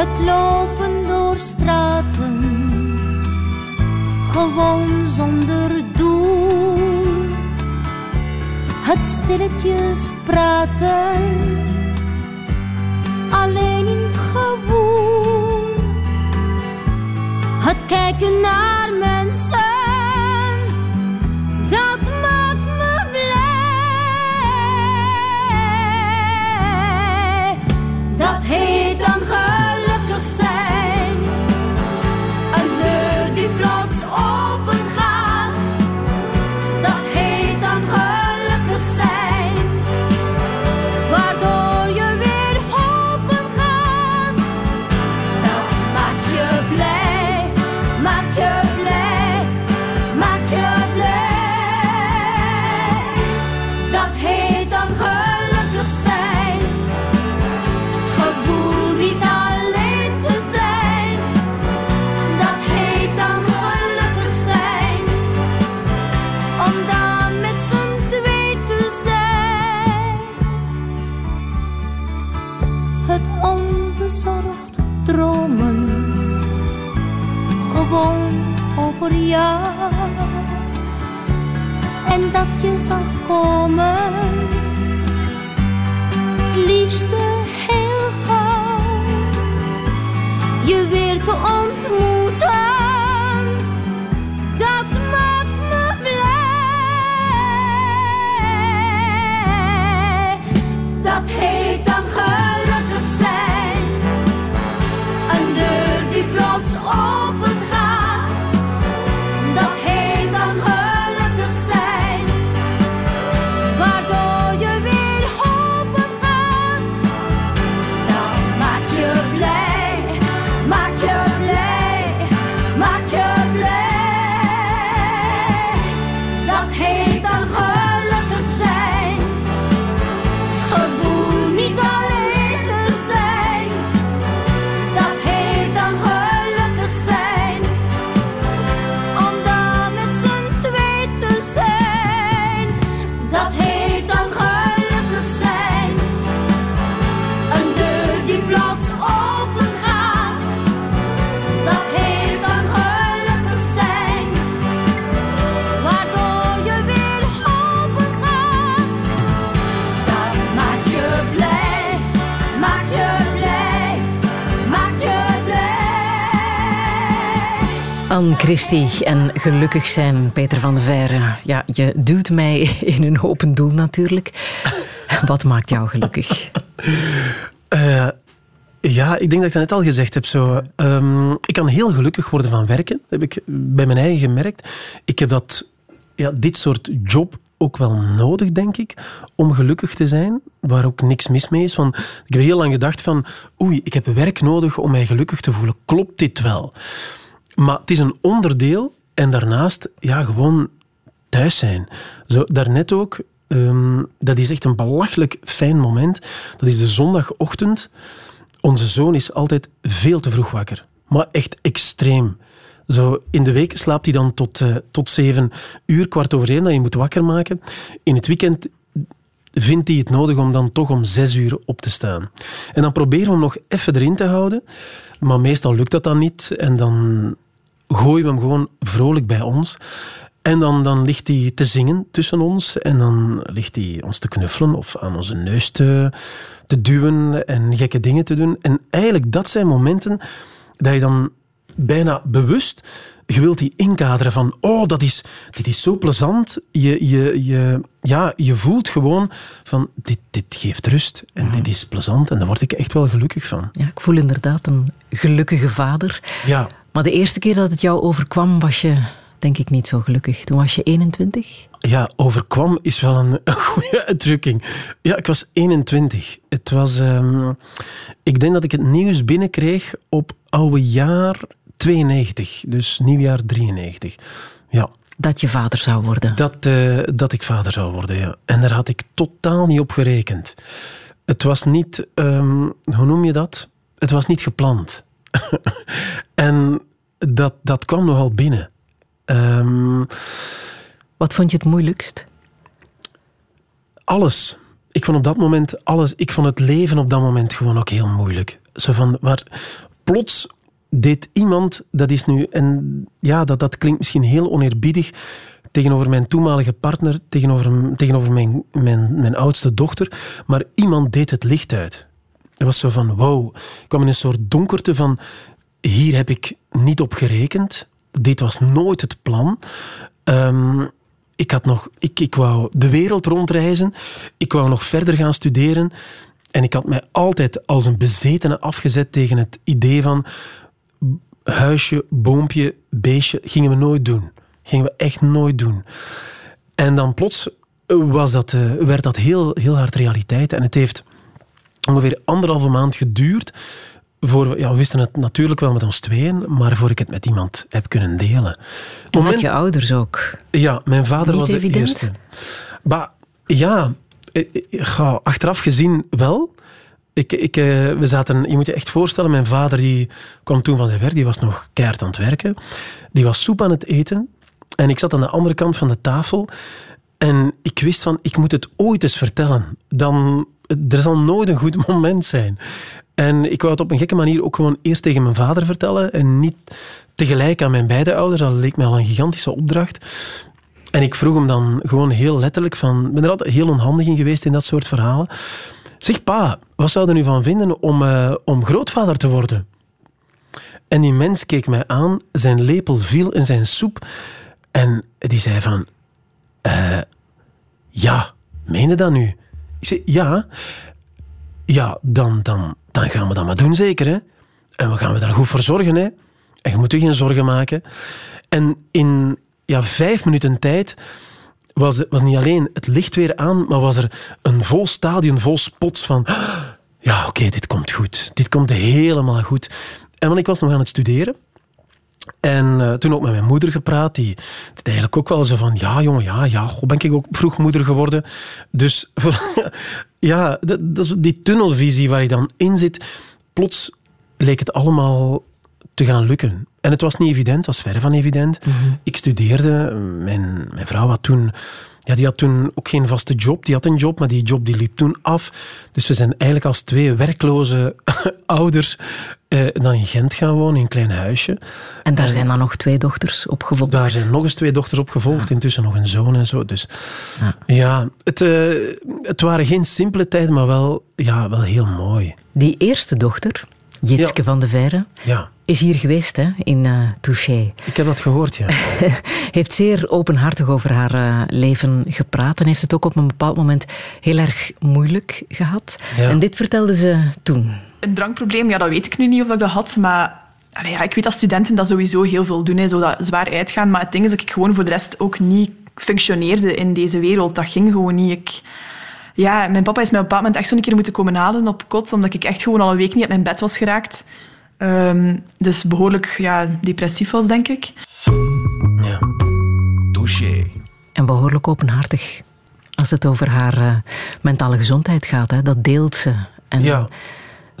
Het lopen door straten, gewoon zonder doel. Het stilletjes praten, alleen in het gewoel. Het kijken naar mensen, dat maakt me blij. Dat heet dan gelukkig jou. En dat je zal komen liefste heel gauw je weer te Anne en gelukkig zijn, Peter van de Veire. Ja, je duwt mij in een open doel natuurlijk. Wat maakt jou gelukkig? Eh, ja, ik denk dat ik dat net al gezegd heb. Zo, ehm, ik kan heel gelukkig worden van werken. Heb ik bij mijn eigen gemerkt. Ik heb dat, ja, dit soort job ook wel nodig, denk ik, om gelukkig te zijn. Waar ook niks mis mee is. Want ik heb heel lang gedacht van, oei, ik heb werk nodig om mij gelukkig te voelen. Klopt dit wel? Maar het is een onderdeel en daarnaast, ja, gewoon thuis zijn. Zo, daarnet ook, ehm, dat is echt een belachelijk fijn moment. Dat is de zondagochtend. Onze zoon is altijd veel te vroeg wakker. Maar echt extreem. Zo, in de week slaapt hij dan tot, eh, tot zeven uur, kwart over één, dat je moet wakker maken. In het weekend vindt hij het nodig om dan toch om zes uur op te staan. En dan proberen we hem nog even erin te houden. Maar meestal lukt dat dan niet. En dan gooien we hem gewoon vrolijk bij ons. En dan, dan ligt hij te zingen tussen ons. En dan ligt hij ons te knuffelen of aan onze neus te, te duwen en gekke dingen te doen. En eigenlijk, dat zijn momenten dat je dan bijna bewust je wilt die inkaderen van oh, dat is, dit is zo plezant. Je, je, je, ja, je voelt gewoon van dit, dit geeft rust en dit is plezant en daar word ik echt wel gelukkig van. Ja, ik voel inderdaad een gelukkige vader. Ja, Maar de eerste keer dat het jou overkwam, was je denk ik niet zo gelukkig. Toen was je 21. Ja, overkwam is wel een, een goede uitdrukking. Ja, ik was 21. Het was, ehm, ik denk dat ik het nieuws binnenkreeg op oude jaar 92, dus nieuwjaar 93. Ja, Dat je vader zou worden. dat, eh, dat ik vader zou worden, ja. En daar had ik totaal niet op gerekend. Het was niet, ehm, hoe noem je dat? Het was niet gepland. en dat, dat kwam nogal binnen. Ehm, Wat vond je het moeilijkst? alles. Ik vond op dat moment alles. Ik vond het leven op dat moment gewoon ook heel moeilijk. Zo van, waar plots deed iemand, dat is nu, en ja, dat, dat klinkt misschien heel oneerbiedig tegenover mijn toenmalige partner, tegenover, tegenover mijn, mijn, mijn oudste dochter, maar iemand deed het licht uit. Het was zo van, wow. Ik kwam in een soort donkerte van, hier heb ik niet op gerekend. Dit was nooit het plan. Ehm, ik, had nog, ik, ik wou de wereld rondreizen. Ik wou nog verder gaan studeren. En ik had mij altijd als een bezetene afgezet tegen het idee van huisje, boompje, beestje. Gingen we nooit doen. Gingen we echt nooit doen. En dan plots was dat, eh, werd dat heel, heel hard realiteit. En het heeft ongeveer anderhalve maand geduurd. Voor, we- ja, we wisten het natuurlijk wel met ons tweeën, maar voor ik het met iemand heb kunnen delen. En Moment- met je ouders ook. ja, mijn vader Niet was de eerste. Maar ja, eh, eh, ga, achteraf gezien wel. Ik, ik, eh, we zaten, je moet je echt voorstellen, mijn vader die kwam toen van zijn werk, die was nog keihard aan het werken. Die was soep aan het eten. En ik zat aan de andere kant van de tafel. En ik wist van, ik moet het ooit eens vertellen. Dan, er zal nooit een goed moment zijn. En ik wou het op een gekke manier ook gewoon eerst tegen mijn vader vertellen en niet tegelijk aan mijn beide ouders. Dat leek mij al een gigantische opdracht. En ik vroeg hem dan gewoon heel letterlijk van... Ik ben er altijd heel onhandig in geweest in dat soort verhalen. Zeg, pa, wat zou je nu van vinden om, eh, om grootvader te worden? En die mens keek mij aan, zijn lepel viel in zijn soep en die zei van... eh, ja, meen je dat nu? Ik zei, ja. Ja, dan, dan, dan gaan we dat maar doen zeker, hè. En we gaan we daar goed voor zorgen, hè. En je moet je geen zorgen maken. En in ja, vijf minuten tijd was, was niet alleen het licht weer aan, maar was er een vol stadion, vol spots van... Ja, oké, dit komt goed. Dit komt helemaal goed. En want ik was nog aan het studeren. En eh, toen ook met mijn moeder gepraat. Die deed eigenlijk ook wel zo van... Ja, jongen, ja, ja. Goh, ben ik ook vroeg moeder geworden. Dus voor, ja, dat, dat is die tunnelvisie waar je dan in zit. Plots leek het allemaal te gaan lukken. En het was niet evident, het was verre van evident. Ik studeerde. Mijn, mijn vrouw had toen... Ja, die had toen ook geen vaste job. Die had een job, maar die job die liep toen af. Dus we zijn eigenlijk als twee werkloze ouders eh, dan in Gent gaan wonen, in een klein huisje. En daar zijn dan nog twee dochters opgevolgd. Daar zijn nog eens twee dochters opgevolgd, intussen nog een zoon en zo. Dus ja, het, eh, het waren geen simpele tijden, maar wel, ja, wel heel mooi. Die eerste dochter, Jitske van de Verre, Ja, is hier geweest hè, in eh Touché. ik heb dat gehoord, ja. Heeft zeer openhartig over haar eh, leven gepraat en heeft het ook op een bepaald moment heel erg moeilijk gehad. Ja. En dit vertelde ze toen. Een drankprobleem, ja, dat weet ik nu niet of ik dat had, maar allee, ja, ik weet dat studenten dat sowieso heel veel doen, hè, zo dat zwaar uitgaan. Maar het ding is dat ik gewoon voor de rest ook niet functioneerde in deze wereld. Dat ging gewoon niet. Ik, ja, mijn papa is mij op een bepaald moment echt zo'n keer moeten komen halen op kot, omdat ik echt gewoon al een week niet uit mijn bed was geraakt. Ehm, dus behoorlijk ja, depressief was, denk ik. ja. Touché. En behoorlijk openhartig als het over haar eh, mentale gezondheid gaat. Hè. Dat deelt ze. En ja.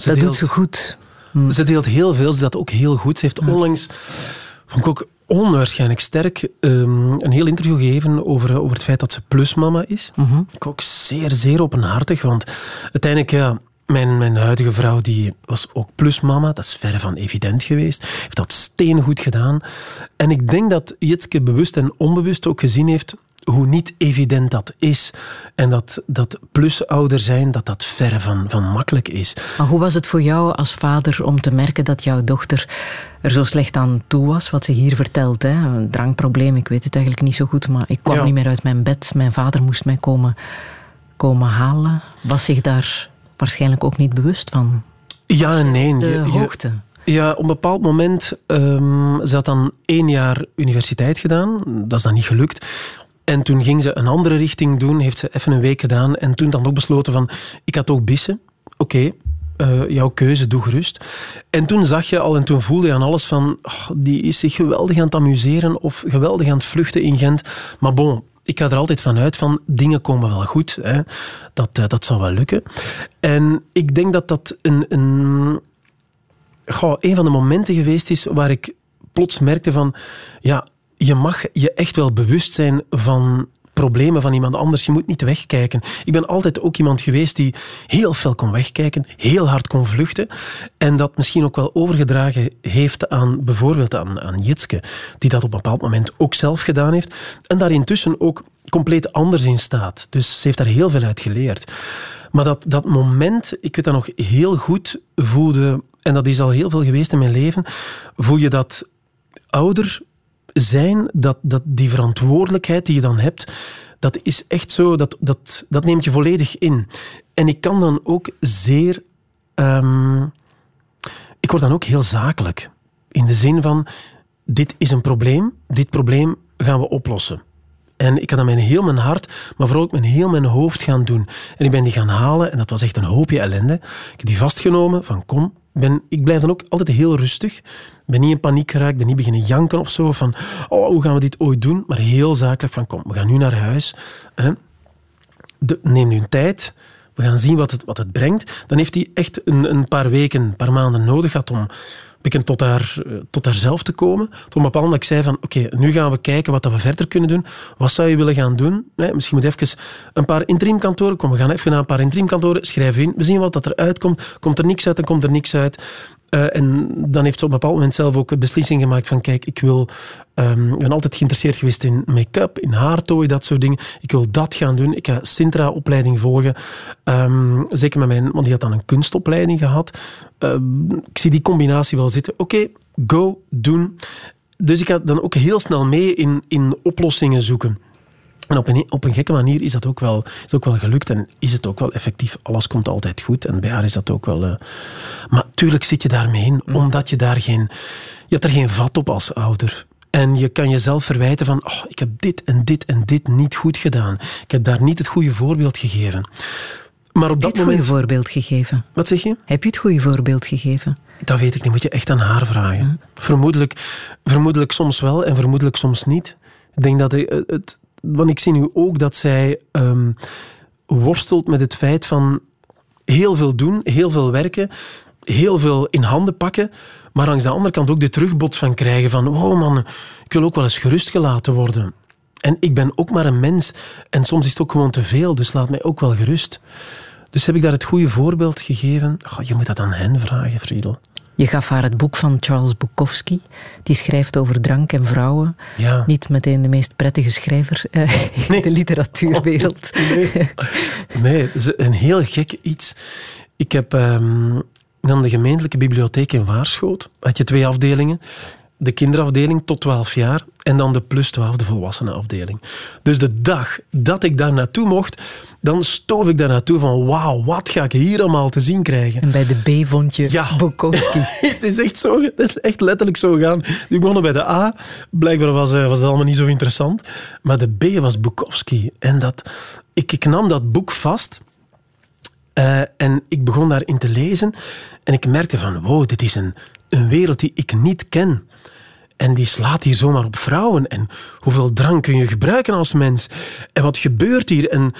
Ze dat deelt- doet ze goed. Ze deelt heel veel, ze doet dat ook heel goed. Ze heeft onlangs, vond ik ook onwaarschijnlijk sterk, ehm, een heel interview gegeven over, over het feit dat ze plusmama is. Ik ook zeer, zeer openhartig, want uiteindelijk, ja, mijn, mijn huidige vrouw die was ook plusmama. Dat is verre van evident geweest. Heeft dat steengoed gedaan. En ik denk dat Jitske bewust en onbewust ook gezien heeft hoe niet evident dat is. En dat, dat plusouder zijn, dat dat verre van, van makkelijk is. Maar hoe was het voor jou als vader om te merken dat jouw dochter er zo slecht aan toe was? Wat ze hier vertelt, hè? een drankprobleem, ik weet het eigenlijk niet zo goed, maar ik kwam Ja. niet meer uit mijn bed. Mijn vader moest mij komen, komen halen. Was zich daar waarschijnlijk ook niet bewust van. Ja en nee. De Je- je- hoogte. Ja, op een bepaald moment, ehm ze had dan één jaar universiteit gedaan. Dat is dan niet gelukt. En toen ging ze een andere richting doen, heeft ze even een week gedaan. En toen dan ook besloten van, ik had ook bissen. Oké, eh, jouw keuze, doe gerust. En toen zag je al en toen voelde je aan alles van, oh, die is zich geweldig aan het amuseren of geweldig aan het vluchten in Gent. Maar bon, ik ga er altijd van uit van, dingen komen wel goed. Hè. Dat, eh, dat zal wel lukken. En ik denk dat dat een... een een van de momenten geweest is waar ik plots merkte van, ja, je mag je echt wel bewust zijn van problemen van iemand anders. Je moet niet wegkijken. Ik ben altijd ook iemand geweest die heel fel kon wegkijken, heel hard kon vluchten en dat misschien ook wel overgedragen heeft aan bijvoorbeeld aan, aan Jitske, die dat op een bepaald moment ook zelf gedaan heeft en daar intussen ook compleet anders in staat. Dus ze heeft daar heel veel uit geleerd. Maar dat, dat moment, ik weet dat nog heel goed, voelde, en dat is al heel veel geweest in mijn leven, voel je dat ouder zijn, dat, dat die verantwoordelijkheid die je dan hebt, dat is echt zo, dat, dat, dat neemt je volledig in. En ik kan dan ook zeer... ehm, ik word dan ook heel zakelijk. In de zin van, dit is een probleem, dit probleem gaan we oplossen. En ik had dat met heel mijn hart, maar vooral ook met heel mijn hoofd gaan doen. En ik ben die gaan halen en dat was echt een hoopje ellende. Ik heb die vastgenomen van kom, ik blijf dan ook altijd heel rustig. Ben niet in paniek geraakt, ben niet beginnen janken of zo. Van oh, hoe gaan we dit ooit doen? Maar heel zakelijk van kom, we gaan nu naar huis. Hè. De, neem nu tijd. We gaan zien wat het, wat het brengt. Dan heeft hij echt een, een paar weken, een paar maanden nodig gehad om beetje tot, haar, eh, tot haarzelf te komen. Tot een ik zei van, oké, nu gaan we kijken wat dat we verder kunnen doen. Wat zou je willen gaan doen? Misschien moet je even een paar interimkantoren, kom, we gaan even naar een paar interimkantoren, schrijf in, we zien wat dat eruit komt. Komt er niks uit, dan komt er niks uit. Eh, en dan heeft ze op een bepaald moment zelf ook een beslissing gemaakt van, kijk, ik wil... ehm, ik ben altijd geïnteresseerd geweest in make-up, in haartooi, dat soort dingen. Ik wil dat gaan doen. Ik ga Sintra-opleiding volgen. Ehm, zeker met mijn... Want die had dan een kunstopleiding gehad. Ehm, ik zie die combinatie wel zitten. Oké, go, doen. Dus ik ga dan ook heel snel mee in, in oplossingen zoeken. En op een, op een gekke manier is dat ook wel, is ook wel gelukt en is het ook wel effectief. Alles komt altijd goed en bij haar is dat ook wel... eh, Maar tuurlijk zit je daarmee in, omdat je daar geen... Je hebt er geen vat op als ouder. En je kan jezelf verwijten van, oh, ik heb dit en dit en dit niet goed gedaan. Ik heb daar niet het goede voorbeeld gegeven. Maar op Heb je dat het goede moment... voorbeeld gegeven? Wat zeg je? Heb je het goede voorbeeld gegeven? Dat weet ik niet, moet je echt aan haar vragen. Vermoedelijk, vermoedelijk soms wel en vermoedelijk soms niet. Ik denk dat het, het want ik zie nu ook dat zij ehm, worstelt met het feit van heel veel doen, heel veel werken, heel veel in handen pakken, maar langs de andere kant ook de terugbots van krijgen van wow man, ik wil ook wel eens gerustgelaten worden. En ik ben ook maar een mens en soms is het ook gewoon te veel, dus laat mij ook wel gerust. Dus heb ik daar het goede voorbeeld gegeven? Je moet dat aan hen vragen, Friedel. Je gaf haar het boek van Charles Bukowski. Die schrijft over drank en vrouwen. Ja. Niet meteen de meest prettige schrijver eh, in de literatuurwereld. Nee, nee het is een heel gek iets. Ik heb, ehm, dan de gemeentelijke bibliotheek in Waarschoot. Had je twee afdelingen. De kinderafdeling tot 12 jaar en dan de plus 12, de volwassenenafdeling. Dus de dag dat ik daar naartoe mocht, dan stoof ik daar naartoe van wauw, wat ga ik hier allemaal te zien krijgen. En bij de B vond je Ja. Bukowski. Het is echt zo, het is echt letterlijk zo gegaan. Ik begon bij de A, blijkbaar was, eh, was dat allemaal niet zo interessant. Maar de B was Bukowski. En dat, ik, ik nam dat boek vast eh, en ik begon daarin te lezen. En ik merkte van, wow, dit is een, een wereld die ik niet ken. En die slaat hier zomaar op vrouwen. En hoeveel drang kun je gebruiken als mens? En wat gebeurt hier? En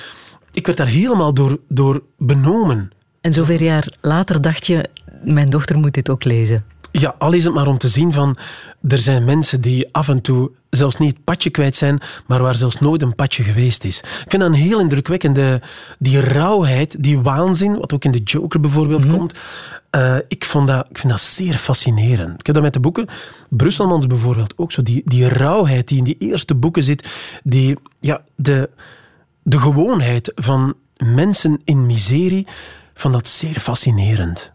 ik werd daar helemaal door, door benomen. En zoveel jaar later dacht je, mijn dochter moet dit ook lezen. Ja, al is het maar om te zien van... Er zijn mensen die af en toe zelfs niet het padje kwijt zijn, maar waar zelfs nooit een padje geweest is. Ik vind dat een heel indrukwekkende... Die rauwheid, die waanzin, wat ook in de Joker bijvoorbeeld komt. eh, ik, vond dat, ik vind dat zeer fascinerend. Ik heb dat met de boeken. Brusselmans bijvoorbeeld ook zo. Die, die rauwheid die in die eerste boeken zit. Die, ja, de, de gewoonheid van mensen in miserie. Van dat zeer fascinerend.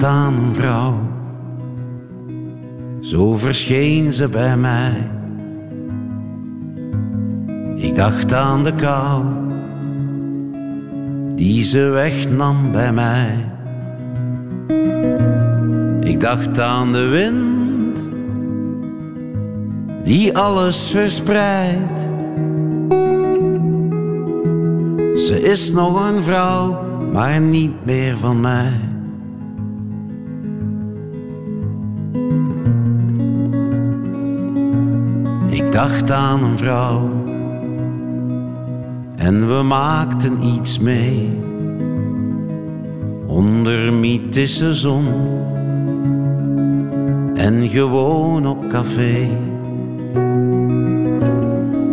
Dacht aan een vrouw, zo verscheen ze bij mij. Ik dacht aan de kou, die ze wegnam bij mij. Ik dacht aan de wind, die alles verspreidt. Ze is nog een vrouw, maar niet meer van mij. Ik dacht aan een vrouw en we maakten iets mee onder mythische zon en gewoon op café.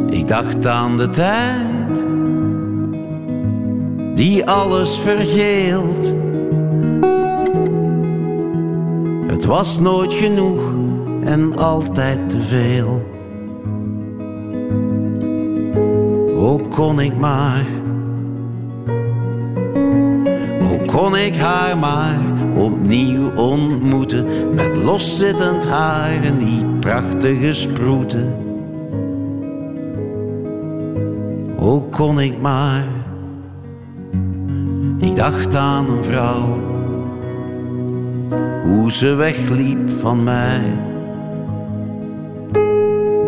Ik dacht aan de tijd die alles vergeelt. Het was nooit genoeg en altijd te veel. Hoe kon ik maar, hoe kon ik haar maar opnieuw ontmoeten met loszittend haar en die prachtige sproeten. Hoe kon ik maar, ik dacht aan een vrouw, hoe ze wegliep van mij.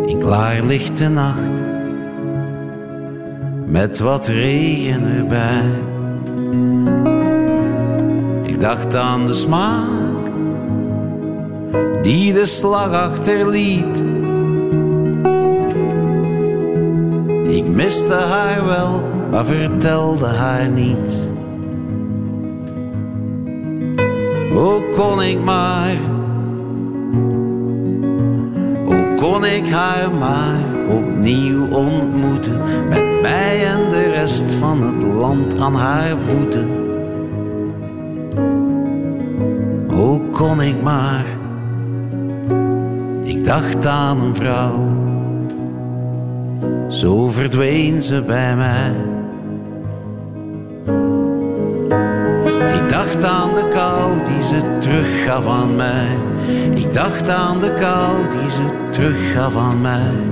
In klaarlichte nacht met wat regen erbij. Ik dacht aan de smaak die de slag achterliet. Ik miste haar wel, maar vertelde haar niets. Hoe kon ik maar, hoe kon ik haar maar opnieuw ontmoeten met mij en de rest van het land aan haar voeten. Hoe kon ik maar, ik dacht aan een vrouw, zo verdween ze bij mij. Ik dacht aan de kou die ze teruggaf aan mij. Ik dacht aan de kou die ze teruggaf aan mij.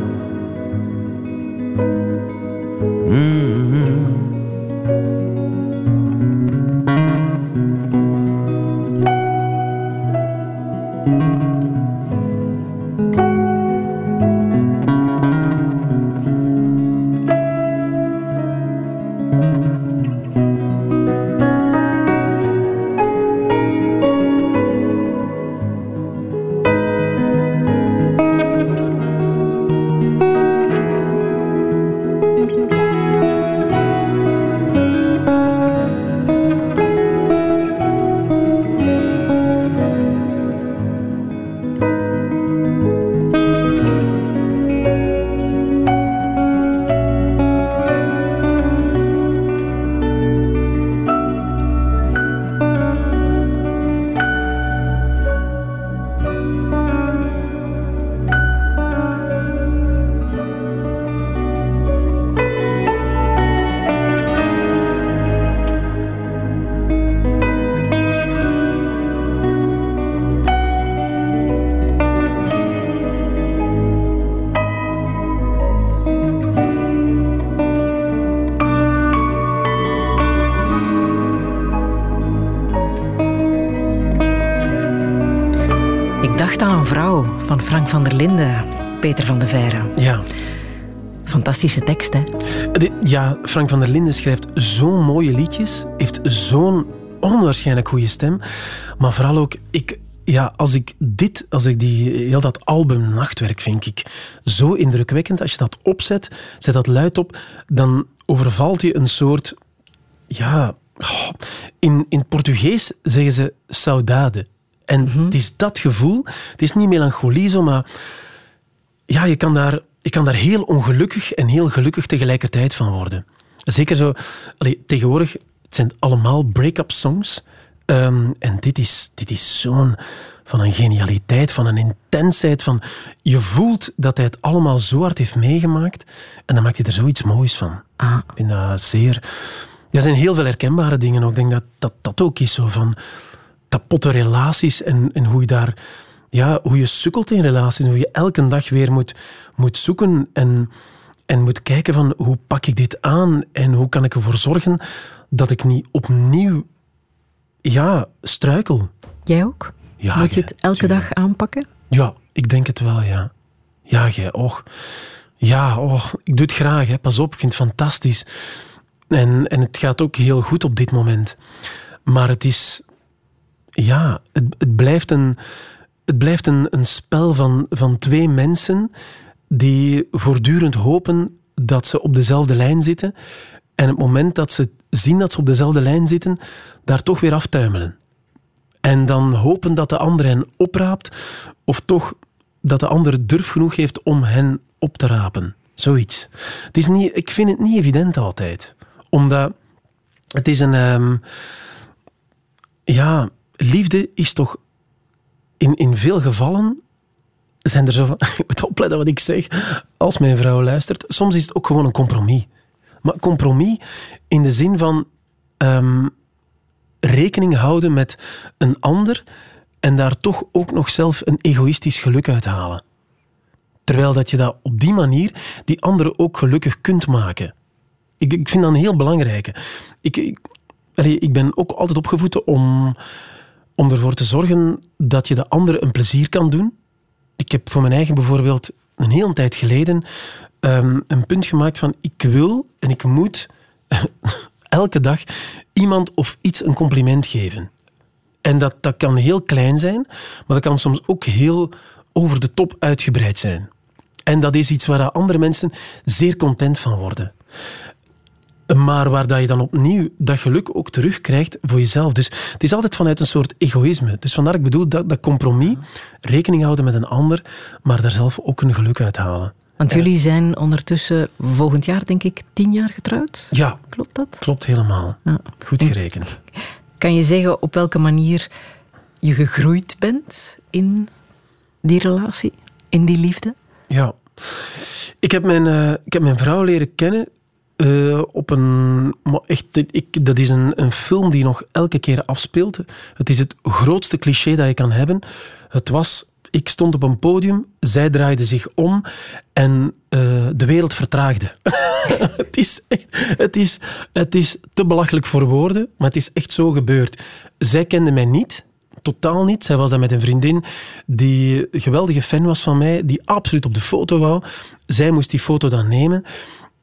Fantastische tekst, hè? De- Ja, Frank van der Linden schrijft zo'n mooie liedjes, heeft zo'n onwaarschijnlijk goede stem. Maar vooral ook, ik, ja, als ik dit, als ik die, heel dat album Nachtwerk vind ik zo indrukwekkend. Als je dat opzet, zet dat luid op, dan overvalt je een soort, ja, oh, in, in Portugees zeggen ze saudade. En het is dat gevoel, het is niet melancholie zo, maar ja, je kan, daar, je kan daar heel ongelukkig en heel gelukkig tegelijkertijd van worden. Zeker zo, allee, tegenwoordig, het zijn allemaal break-up songs. Ehm, en dit is, dit is zo'n van een genialiteit, van een intensheid. Van, je voelt dat hij het allemaal zo hard heeft meegemaakt. En dan maakt hij er zoiets moois van. Ah. Ik vind dat zeer... Er zijn heel veel herkenbare dingen ook. Ik denk dat dat, dat ook is zo van kapotte relaties en, en hoe je daar ja, hoe je sukkelt in relaties, hoe je elke dag weer moet, moet zoeken en, en moet kijken van hoe pak ik dit aan en hoe kan ik ervoor zorgen dat ik niet opnieuw ja, struikel. Jij ook? Ja, Moet je het elke dag aanpakken? Ja, ik denk het wel, ja. Ja, jij, och. Ja, och, ik doe het graag, hè. pas op, ik vind het fantastisch. En, en het gaat ook heel goed op dit moment. Maar het is... Ja, het, het blijft een, het blijft een, een spel van, van twee mensen die voortdurend hopen dat ze op dezelfde lijn zitten. En het moment dat ze zien dat ze op dezelfde lijn zitten, daar toch weer aftuimelen. En dan hopen dat de ander hen opraapt, of toch dat de ander durf genoeg heeft om hen op te rapen. Zoiets. Het is niet, ik vind het niet evident altijd. Omdat het is een... ehm, ja, liefde is toch in, in veel gevallen zijn er zo van... Moet opletten wat ik zeg als mijn vrouw luistert. Soms is het ook gewoon een compromis. Maar compromis in de zin van ehm, rekening houden met een ander en daar toch ook nog zelf een egoïstisch geluk uit halen. Terwijl dat je dat op die manier die andere ook gelukkig kunt maken. Ik, ik vind dat een heel belangrijke. Ik, ik ben ook altijd opgevoed om, om ervoor te zorgen dat je de andere een plezier kan doen. Ik heb voor mijn eigen bijvoorbeeld een hele tijd geleden ehm, een punt gemaakt van ik wil en ik moet elke dag iemand of iets een compliment geven. En dat, dat kan heel klein zijn, maar dat kan soms ook heel over de top uitgebreid zijn. En dat is iets waar andere mensen zeer content van worden. Maar waar dat je dan opnieuw dat geluk ook terugkrijgt voor jezelf. Dus het is altijd vanuit een soort egoïsme. Dus vandaar ik bedoel dat, dat compromis, rekening houden met een ander, maar daar zelf ook een geluk uit halen. Want jullie zijn ondertussen volgend jaar, denk ik, tien jaar getrouwd. Ja, Klopt dat? klopt helemaal. Ja. Goed gerekend. Kan je zeggen op welke manier je gegroeid bent in die relatie, in die liefde? Ja. Ik heb mijn, eh, ik heb mijn vrouw leren kennen eh, op een... Maar echt, ik, dat is een, een film die nog elke keer afspeelt. Het is het grootste cliché dat je kan hebben. Het was... Ik stond op een podium, zij draaide zich om en eh, de wereld vertraagde. het, is echt, het, is, het is te belachelijk voor woorden, maar het is echt zo gebeurd. Zij kende mij niet, totaal niet. Zij was daar met een vriendin die een geweldige fan was van mij, die absoluut op de foto wou. Zij moest die foto dan nemen.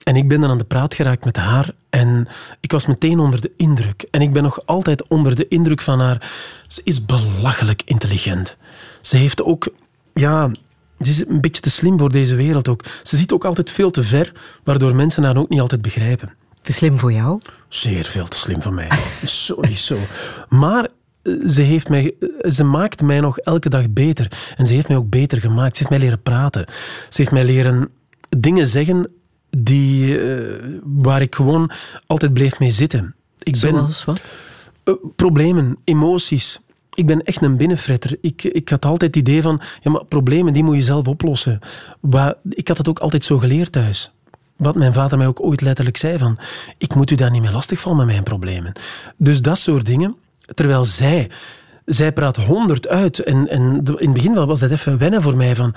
En ik ben dan aan de praat geraakt met haar en ik was meteen onder de indruk. En ik ben nog altijd onder de indruk van haar. Ze is belachelijk intelligent. Ze heeft ook, ja, ze is een beetje te slim voor deze wereld ook. Ze ziet ook altijd veel te ver, waardoor mensen haar ook niet altijd begrijpen. Te slim voor jou? Zeer veel te slim van mij. Sowieso. Maar eh, ze, heeft mij, eh, ze maakt mij nog elke dag beter. En ze heeft mij ook beter gemaakt. Ze heeft mij leren praten. Ze heeft mij leren dingen zeggen die, eh, waar ik gewoon altijd bleef mee zitten. Ik ben, Zoals wat? eh, problemen, emoties. Ik ben echt een binnenfretter. Ik, ik had altijd het idee van, ja, maar problemen die moet je zelf oplossen. Wa- Ik had het ook altijd zo geleerd thuis. Wat mijn vader mij ook ooit letterlijk zei van, ik moet u daar niet mee lastigvallen met mijn problemen. Dus dat soort dingen. Terwijl zij, zij praat honderd uit. En, en in het begin was dat even wennen voor mij. Van,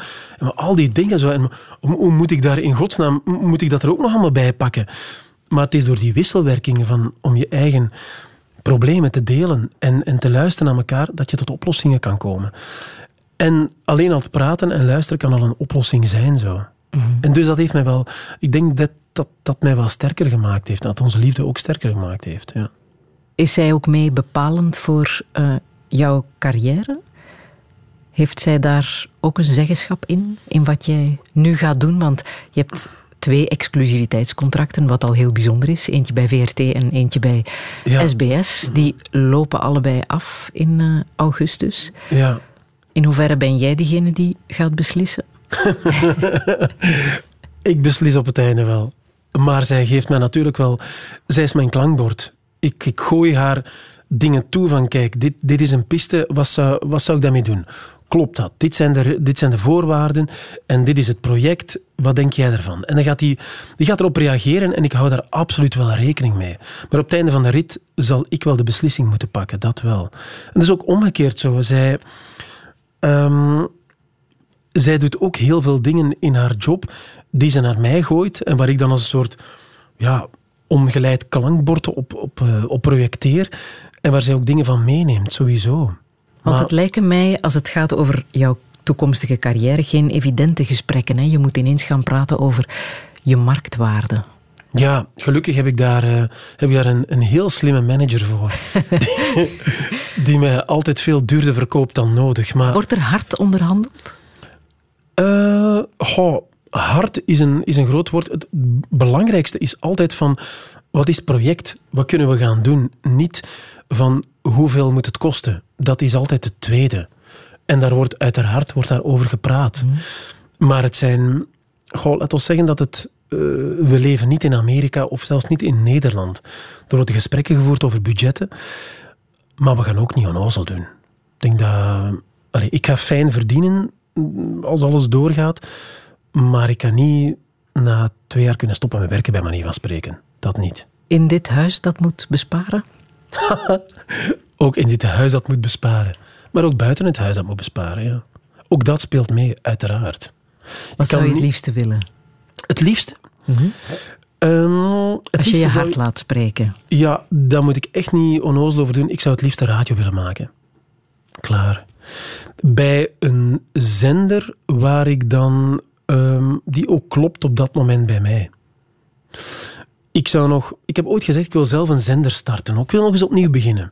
al die dingen zo. En, hoe, moet ik daar in godsnaam, moet ik dat er ook nog allemaal bij pakken? Maar het is door die wisselwerkingen van, om je eigen problemen te delen en, en te luisteren naar elkaar, dat je tot oplossingen kan komen. En alleen al het praten en luisteren kan al een oplossing zijn. Zo. En dus dat heeft mij wel... Ik denk dat dat, dat mij wel sterker gemaakt heeft. Dat onze liefde ook sterker gemaakt heeft. Ja. Is zij ook mee bepalend voor eh, jouw carrière? Heeft zij daar ook een zeggenschap in, in wat jij nu gaat doen? Want je hebt twee exclusiviteitscontracten, wat al heel bijzonder is. Eentje bij VRT en eentje bij Ja. SBS. Die lopen allebei af in eh, augustus. Ja. In hoeverre ben jij degene die gaat beslissen? Ik beslis op het einde wel. Maar zij geeft mij natuurlijk wel... Zij is mijn klankbord. Ik, ik gooi haar dingen toe van... Kijk, dit, dit is een piste. Wat zou, wat zou ik daarmee doen? Klopt dat? Dit zijn, de, dit zijn de voorwaarden. En dit is het project. Wat denk jij ervan? En dan gaat die, die gaat erop reageren. En ik hou daar absoluut wel rekening mee. Maar op het einde van de rit zal ik wel de beslissing moeten pakken. Dat wel. En dat is ook omgekeerd zo. Zij... ehm, zij doet ook heel veel dingen in haar job die ze naar mij gooit en waar ik dan als een soort ja, ongeleid klankbord op, op, eh, op projecteer en waar zij ook dingen van meeneemt, sowieso. Want Maar- het lijken mij, als het gaat over jouw toekomstige carrière, geen evidente gesprekken. Hè? Je moet ineens gaan praten over je marktwaarde. Ja, gelukkig heb ik daar, eh, heb ik daar een, een heel slimme manager voor. die, die mij altijd veel duurder verkoopt dan nodig. Maar, Wordt er hard onderhandeld? Goh, hard is een, is een groot woord. Het belangrijkste is altijd van wat is het project? Wat kunnen we gaan doen? Niet van hoeveel moet het kosten? Dat is altijd het tweede. En daar wordt uiteraard wordt daarover gepraat. Maar het zijn... Goh, laat ons zeggen dat het... eh, we leven niet in Amerika of zelfs niet in Nederland. Er worden gesprekken gevoerd over budgetten. Maar we gaan ook niet onnozel doen. Ik denk dat... Allee, ik ga fijn verdienen mm, als alles doorgaat. Maar ik kan niet na twee jaar kunnen stoppen met werken bij manier van spreken. Dat niet. In dit huis dat moet besparen? Ook in dit huis dat moet besparen. Maar ook buiten het huis dat moet besparen. Ja. Ook dat speelt mee, uiteraard. Wat zou je het liefste willen? Het liefste? Ehm, het Als je liefste je zou hart laat spreken. Ja, daar moet ik echt niet onnozel over doen. Ik zou het liefst een radio willen maken. Klaar. Bij een zender waar ik dan... ehm, die ook klopt op dat moment bij mij. Ik zou nog... Ik heb ooit gezegd, ik wil zelf een zender starten. Ik wil nog eens opnieuw beginnen.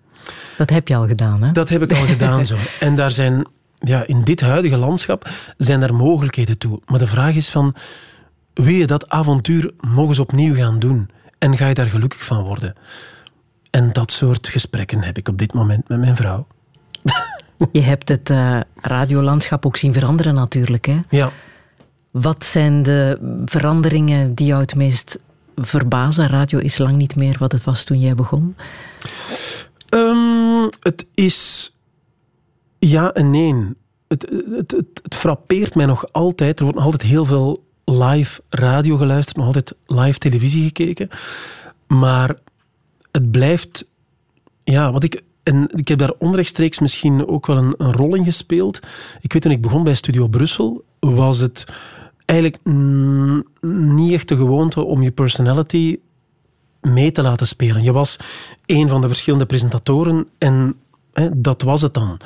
Dat heb je al gedaan, hè? Dat heb ik al gedaan zo. En daar zijn... Ja, in dit huidige landschap zijn er mogelijkheden toe. Maar de vraag is van... Wil je dat avontuur nog eens opnieuw gaan doen? En ga je daar gelukkig van worden? En dat soort gesprekken heb ik op dit moment met mijn vrouw. Je hebt het eh, radiolandschap ook zien veranderen natuurlijk. Hè? Ja. Wat zijn de veranderingen die jou het meest verbazen? Radio is lang niet meer wat het was toen jij begon. Ehm, het is ja en nee. Het, het, het, frappeert mij nog altijd. Er wordt nog altijd heel veel live radio geluisterd, nog altijd live televisie gekeken. Maar het blijft... Ja, wat ik... En ik heb daar onrechtstreeks misschien ook wel een, een rol in gespeeld. Ik weet toen ik begon bij Studio Brussel, was het eigenlijk niet echt de gewoonte om je personality mee te laten spelen. Je was een van de verschillende presentatoren en hè, dat was het dan.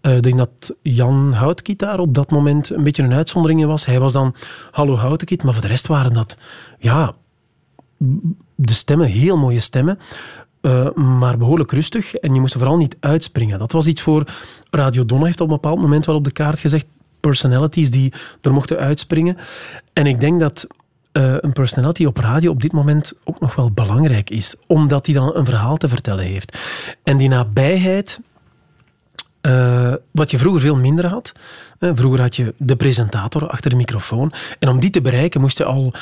Eh, ik denk dat Jan Houtkiet daar op dat moment een beetje een uitzondering in was. Hij was dan Hallo Houtkiet, maar voor de rest waren dat ja, de stemmen, heel mooie stemmen, eh, maar behoorlijk rustig. En je moest er vooral niet uitspringen. Dat was iets voor... Radio Donna heeft op een bepaald moment wel op de kaart gezegd personalities die er mochten uitspringen. En ik denk dat eh, een personality op radio op dit moment ook nog wel belangrijk is, omdat hij dan een verhaal te vertellen heeft. En die nabijheid, eh, wat je vroeger veel minder had. Vroeger had je de presentator achter de microfoon. En om die te bereiken moest je al...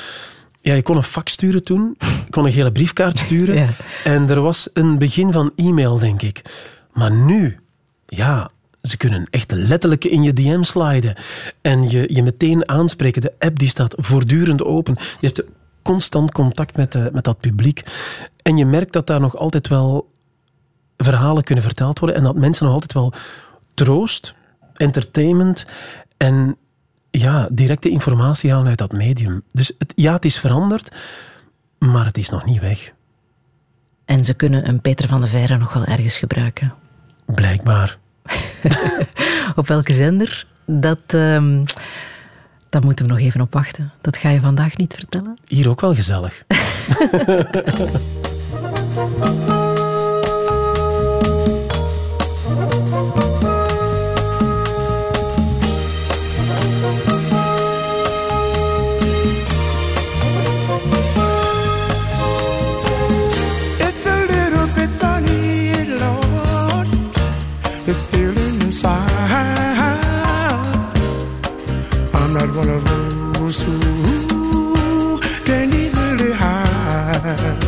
Ja, je kon een fax sturen toen. Je kon een gele briefkaart sturen. Ja. En er was een begin van e-mail, denk ik. Maar nu, ja, ze kunnen echt letterlijk in je DM sliden. En je, je meteen aanspreken. De app die staat voortdurend open. Je hebt constant contact met, de, met dat publiek. En je merkt dat daar nog altijd wel verhalen kunnen verteld worden. En dat mensen nog altijd wel troost, entertainment en ja, directe informatie halen uit dat medium. Dus het, ja, het is veranderd, maar het is nog niet weg. En ze kunnen een Peter van de Veire nog wel ergens gebruiken. Blijkbaar. Op welke zender dat, ehm daar moeten we nog even op wachten. Dat ga je vandaag niet vertellen. Hier ook wel gezellig. This feeling inside. I'm not one of those who can easily hide.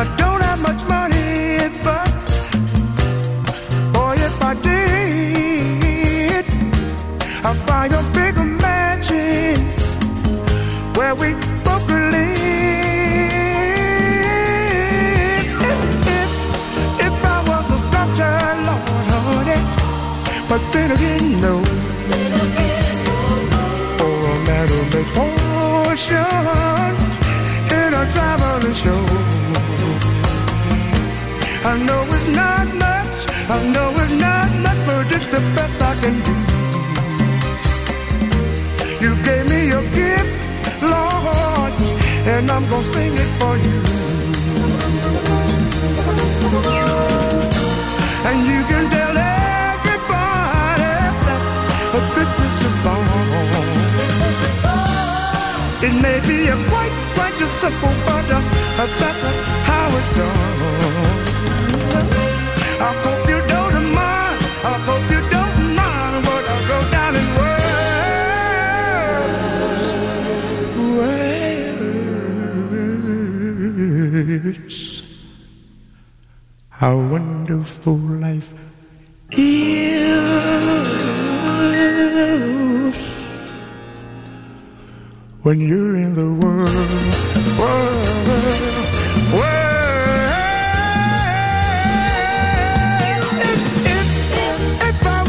I don't but then again, no. Or a man who makes potions in a traveling show. I know it's not much, I know it's not much, but it's the best I can do. You gave me your gift, Lord, and I'm gonna sing it for you. Song. It may be a quite, quite a simple, but uh, that's how it's done. I hope you don't mind. I hope you don't mind what I wrote down in words. Words. How wonderful life is when you're in the world. world, world. If, if, if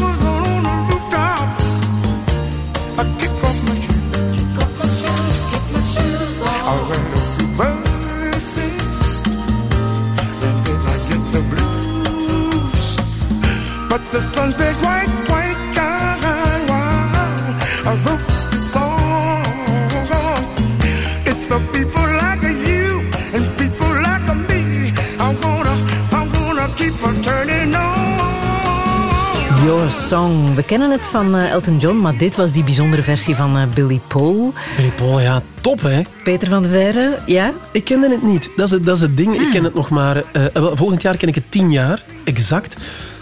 Song. We kennen het van eh, Elton John, maar dit was die bijzondere versie van eh, Billy Paul. Billy Paul, ja, top hè. Peter van der Veire, ja? Ik kende het niet. Dat is het, dat is het ding. Ik ken het nog maar... eh, volgend jaar ken ik het tien jaar, exact.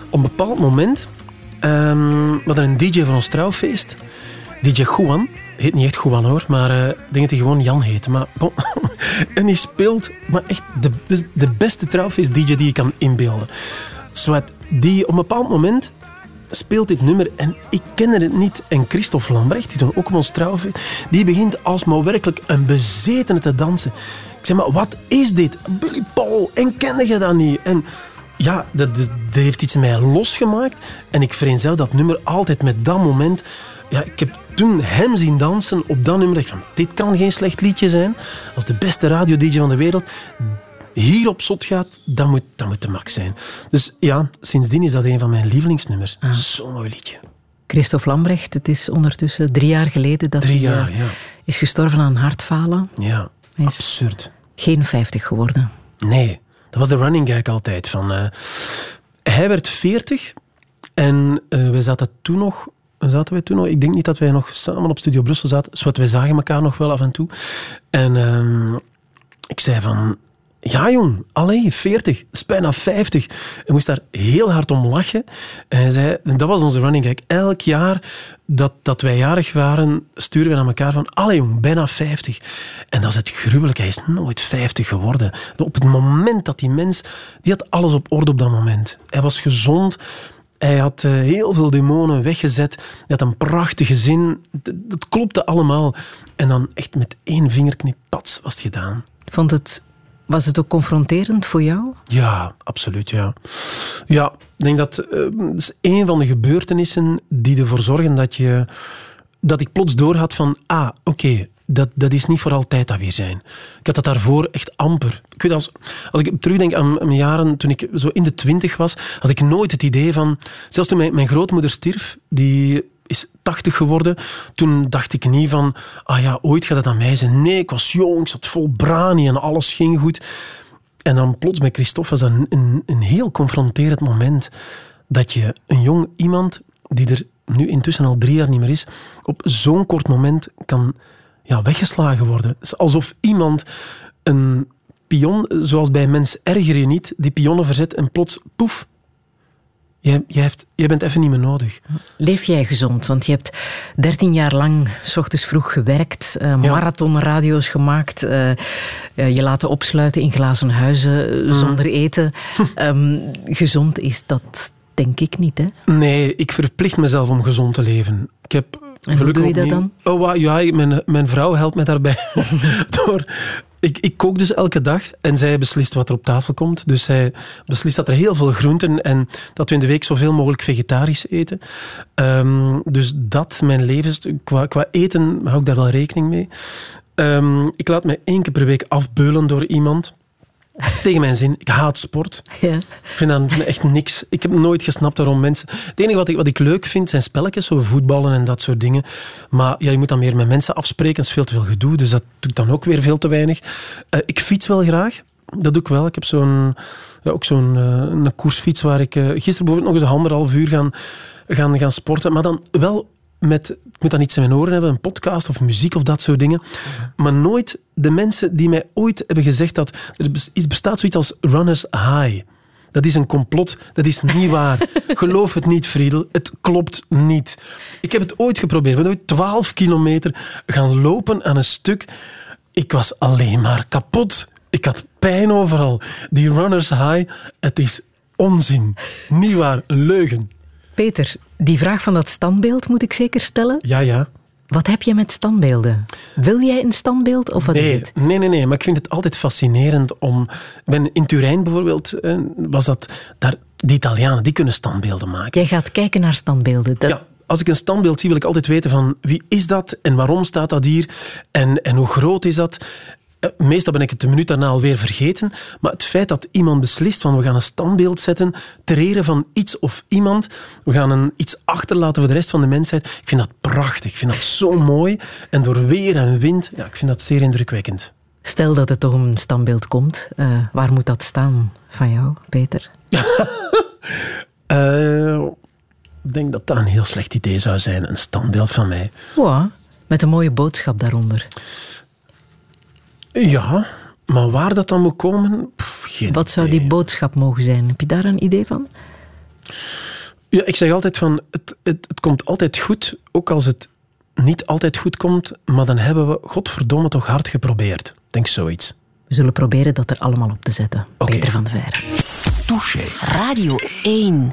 Op een bepaald moment... ehm we hadden een DJ van ons trouwfeest. DJ Juan. Heet niet echt Juan hoor, maar ik denk dat hij gewoon Jan heet. Maar, bon. en die speelt maar echt de, de beste trouwfeest-DJ die je kan inbeelden. Zwat, die op een bepaald moment speelt dit nummer en ik kende het niet. En Christophe Lambrecht, die toen ook op ons trouwfeest, die begint als maar werkelijk een bezetene te dansen. Ik zeg maar, wat is dit? Billy Paul, en kende je dat niet? En ja, dat, dat, heeft iets mij losgemaakt. En ik vereenzelf dat nummer altijd met dat moment. Ja, ik heb toen hem zien dansen op dat nummer. dacht van, dit kan geen slecht liedje zijn. Als de beste radio-dj van de wereld hier op zot gaat, dat moet, dat moet de max zijn. Dus ja, sindsdien is dat een van mijn lievelingsnummers. Zo'n mooi liedje. Christophe Lambrecht, het is ondertussen drie jaar geleden dat Drie hij jaar, eh, ja. is gestorven aan hartfalen. Ja, Hij is absurd. geen 50 geworden. Nee, dat was de running gag altijd. Van, eh, hij werd 40 en eh wij zaten toen nog... Zaten wij toen nog? Ik denk niet dat wij nog samen op Studio Brussel zaten. Zwart, wij zagen elkaar nog wel af en toe. En ehm, ik zei van... Ja, jong, allee, 40, dat is bijna 50. Ik moest daar heel hard om lachen. En hij zei, en dat was onze running gag. Elk jaar dat, dat wij jarig waren, sturen we naar elkaar van, allee jong, bijna 50. En dat is het gruwelijke, hij is nooit 50 geworden. Op het moment dat die mens, die had alles op orde op dat moment. Hij was gezond, hij had eh, heel veel demonen weggezet. Hij had een prachtig gezin. D- Dat klopte allemaal. En dan echt met één vingerknip, pats, was het gedaan. Vond het, was het ook confronterend voor jou? Ja, absoluut, ja. Ja, ik denk dat eh, dat is een van de gebeurtenissen die ervoor zorgen dat, je, dat ik plots doorhad van, ah, oké, dat, dat is niet voor altijd dat weer zijn. Ik had dat daarvoor echt amper. Ik weet, als, als ik terugdenk aan mijn jaren toen ik zo in de twintig was, had ik nooit het idee van... Zelfs toen mijn, mijn grootmoeder stierf, die is 80 geworden, toen dacht ik niet van, ah ja, ooit gaat het aan mij zijn. Nee, ik was jong, ik zat vol brani en alles ging goed. En dan plots bij Christophe was dat een, een, een heel confronterend moment. Dat je een jong iemand, die er nu intussen al drie jaar niet meer is, op zo'n kort moment kan ja, weggeslagen worden. Alsof iemand een pion, zoals bij mens erger je niet, die pionnen verzet en plots, poef, jij, jij, hebt, jij bent even niet meer nodig. Leef jij gezond? Want je hebt 13 jaar lang s ochtends vroeg gewerkt, eh, marathonradio's gemaakt, eh, eh, je laten opsluiten in glazen huizen eh, zonder eten. Ehm, gezond is dat denk ik niet, hè? Nee, ik verplicht mezelf om gezond te leven. Ik heb En hoe gelukkig doe je dat opnieuw- dan? Oh, ja, mijn, mijn vrouw helpt mij daarbij. Door, ik, ik kook dus elke dag en zij beslist wat er op tafel komt. Dus zij beslist dat er heel veel groenten en dat we in de week zoveel mogelijk vegetarisch eten. Ehm, dus dat, mijn levens... Qua, qua eten hou ik daar wel rekening mee. Ehm, ik laat me één keer per week afbeulen door iemand. Tegen mijn zin. Ik haat sport. Ja. Ik vind dat echt niks. Ik heb nooit gesnapt waarom mensen... Het enige wat ik, wat ik leuk vind, zijn spelletjes, zo voetballen en dat soort dingen. Maar ja, je moet dan meer met mensen afspreken. Dat is veel te veel gedoe, dus dat doe ik dan ook weer veel te weinig. Eh, ik fiets wel graag. Dat doe ik wel. Ik heb zo'n, ja, ook zo'n eh, een koersfiets waar ik... eh, gisteren bijvoorbeeld nog eens een anderhalf uur gaan, gaan, gaan sporten. Maar dan wel met... Ik moet dan iets in mijn oren hebben, een podcast of muziek of dat soort dingen. Maar nooit de mensen die mij ooit hebben gezegd dat... Er bestaat zoiets als runners high. Dat is een complot. Dat is niet waar. Geloof het niet, Friedel. Het klopt niet. Ik heb het ooit geprobeerd. We zijn ooit 12 kilometer gaan lopen aan een stuk. Ik was alleen maar kapot. Ik had pijn overal. Die runners high, het is onzin. Niet waar, een leugen. Peter, die vraag van dat standbeeld moet ik zeker stellen. Ja, ja. Wat heb je met standbeelden? Wil jij een standbeeld of wat is Nee, het? nee, nee, nee, maar ik vind het altijd fascinerend om... Ben in Turijn bijvoorbeeld, eh, was dat... Daar, die Italianen, die kunnen standbeelden maken. Jij gaat kijken naar standbeelden. Dat, Ja, als ik een standbeeld zie, wil ik altijd weten van wie is dat en waarom staat dat hier en, en hoe groot is dat. Eh, Meestal ben ik het een minuut daarna alweer vergeten, maar het feit dat iemand beslist van we gaan een standbeeld zetten ter ere van iets of iemand, we gaan een, iets achterlaten voor de rest van de mensheid, ik vind dat prachtig, ik vind dat zo mooi. En door weer en wind, ja, ik vind dat zeer indrukwekkend. Stel dat het toch om een standbeeld komt. eh, waar moet dat staan van jou, Peter? Eh, ik denk dat dat een heel slecht idee zou zijn, een standbeeld van mij. Ja, met een mooie boodschap daaronder. Ja, maar waar dat dan moet komen, pff, geen Wat zou die boodschap mogen zijn? Heb je daar een idee van? Ja, ik zeg altijd van, het, het, het komt altijd goed, ook als het niet altijd goed komt, maar dan hebben we, godverdomme, toch hard geprobeerd. Denk zoiets. We zullen proberen dat er allemaal op te zetten. Peter van de Veire. Touché. Radio 1.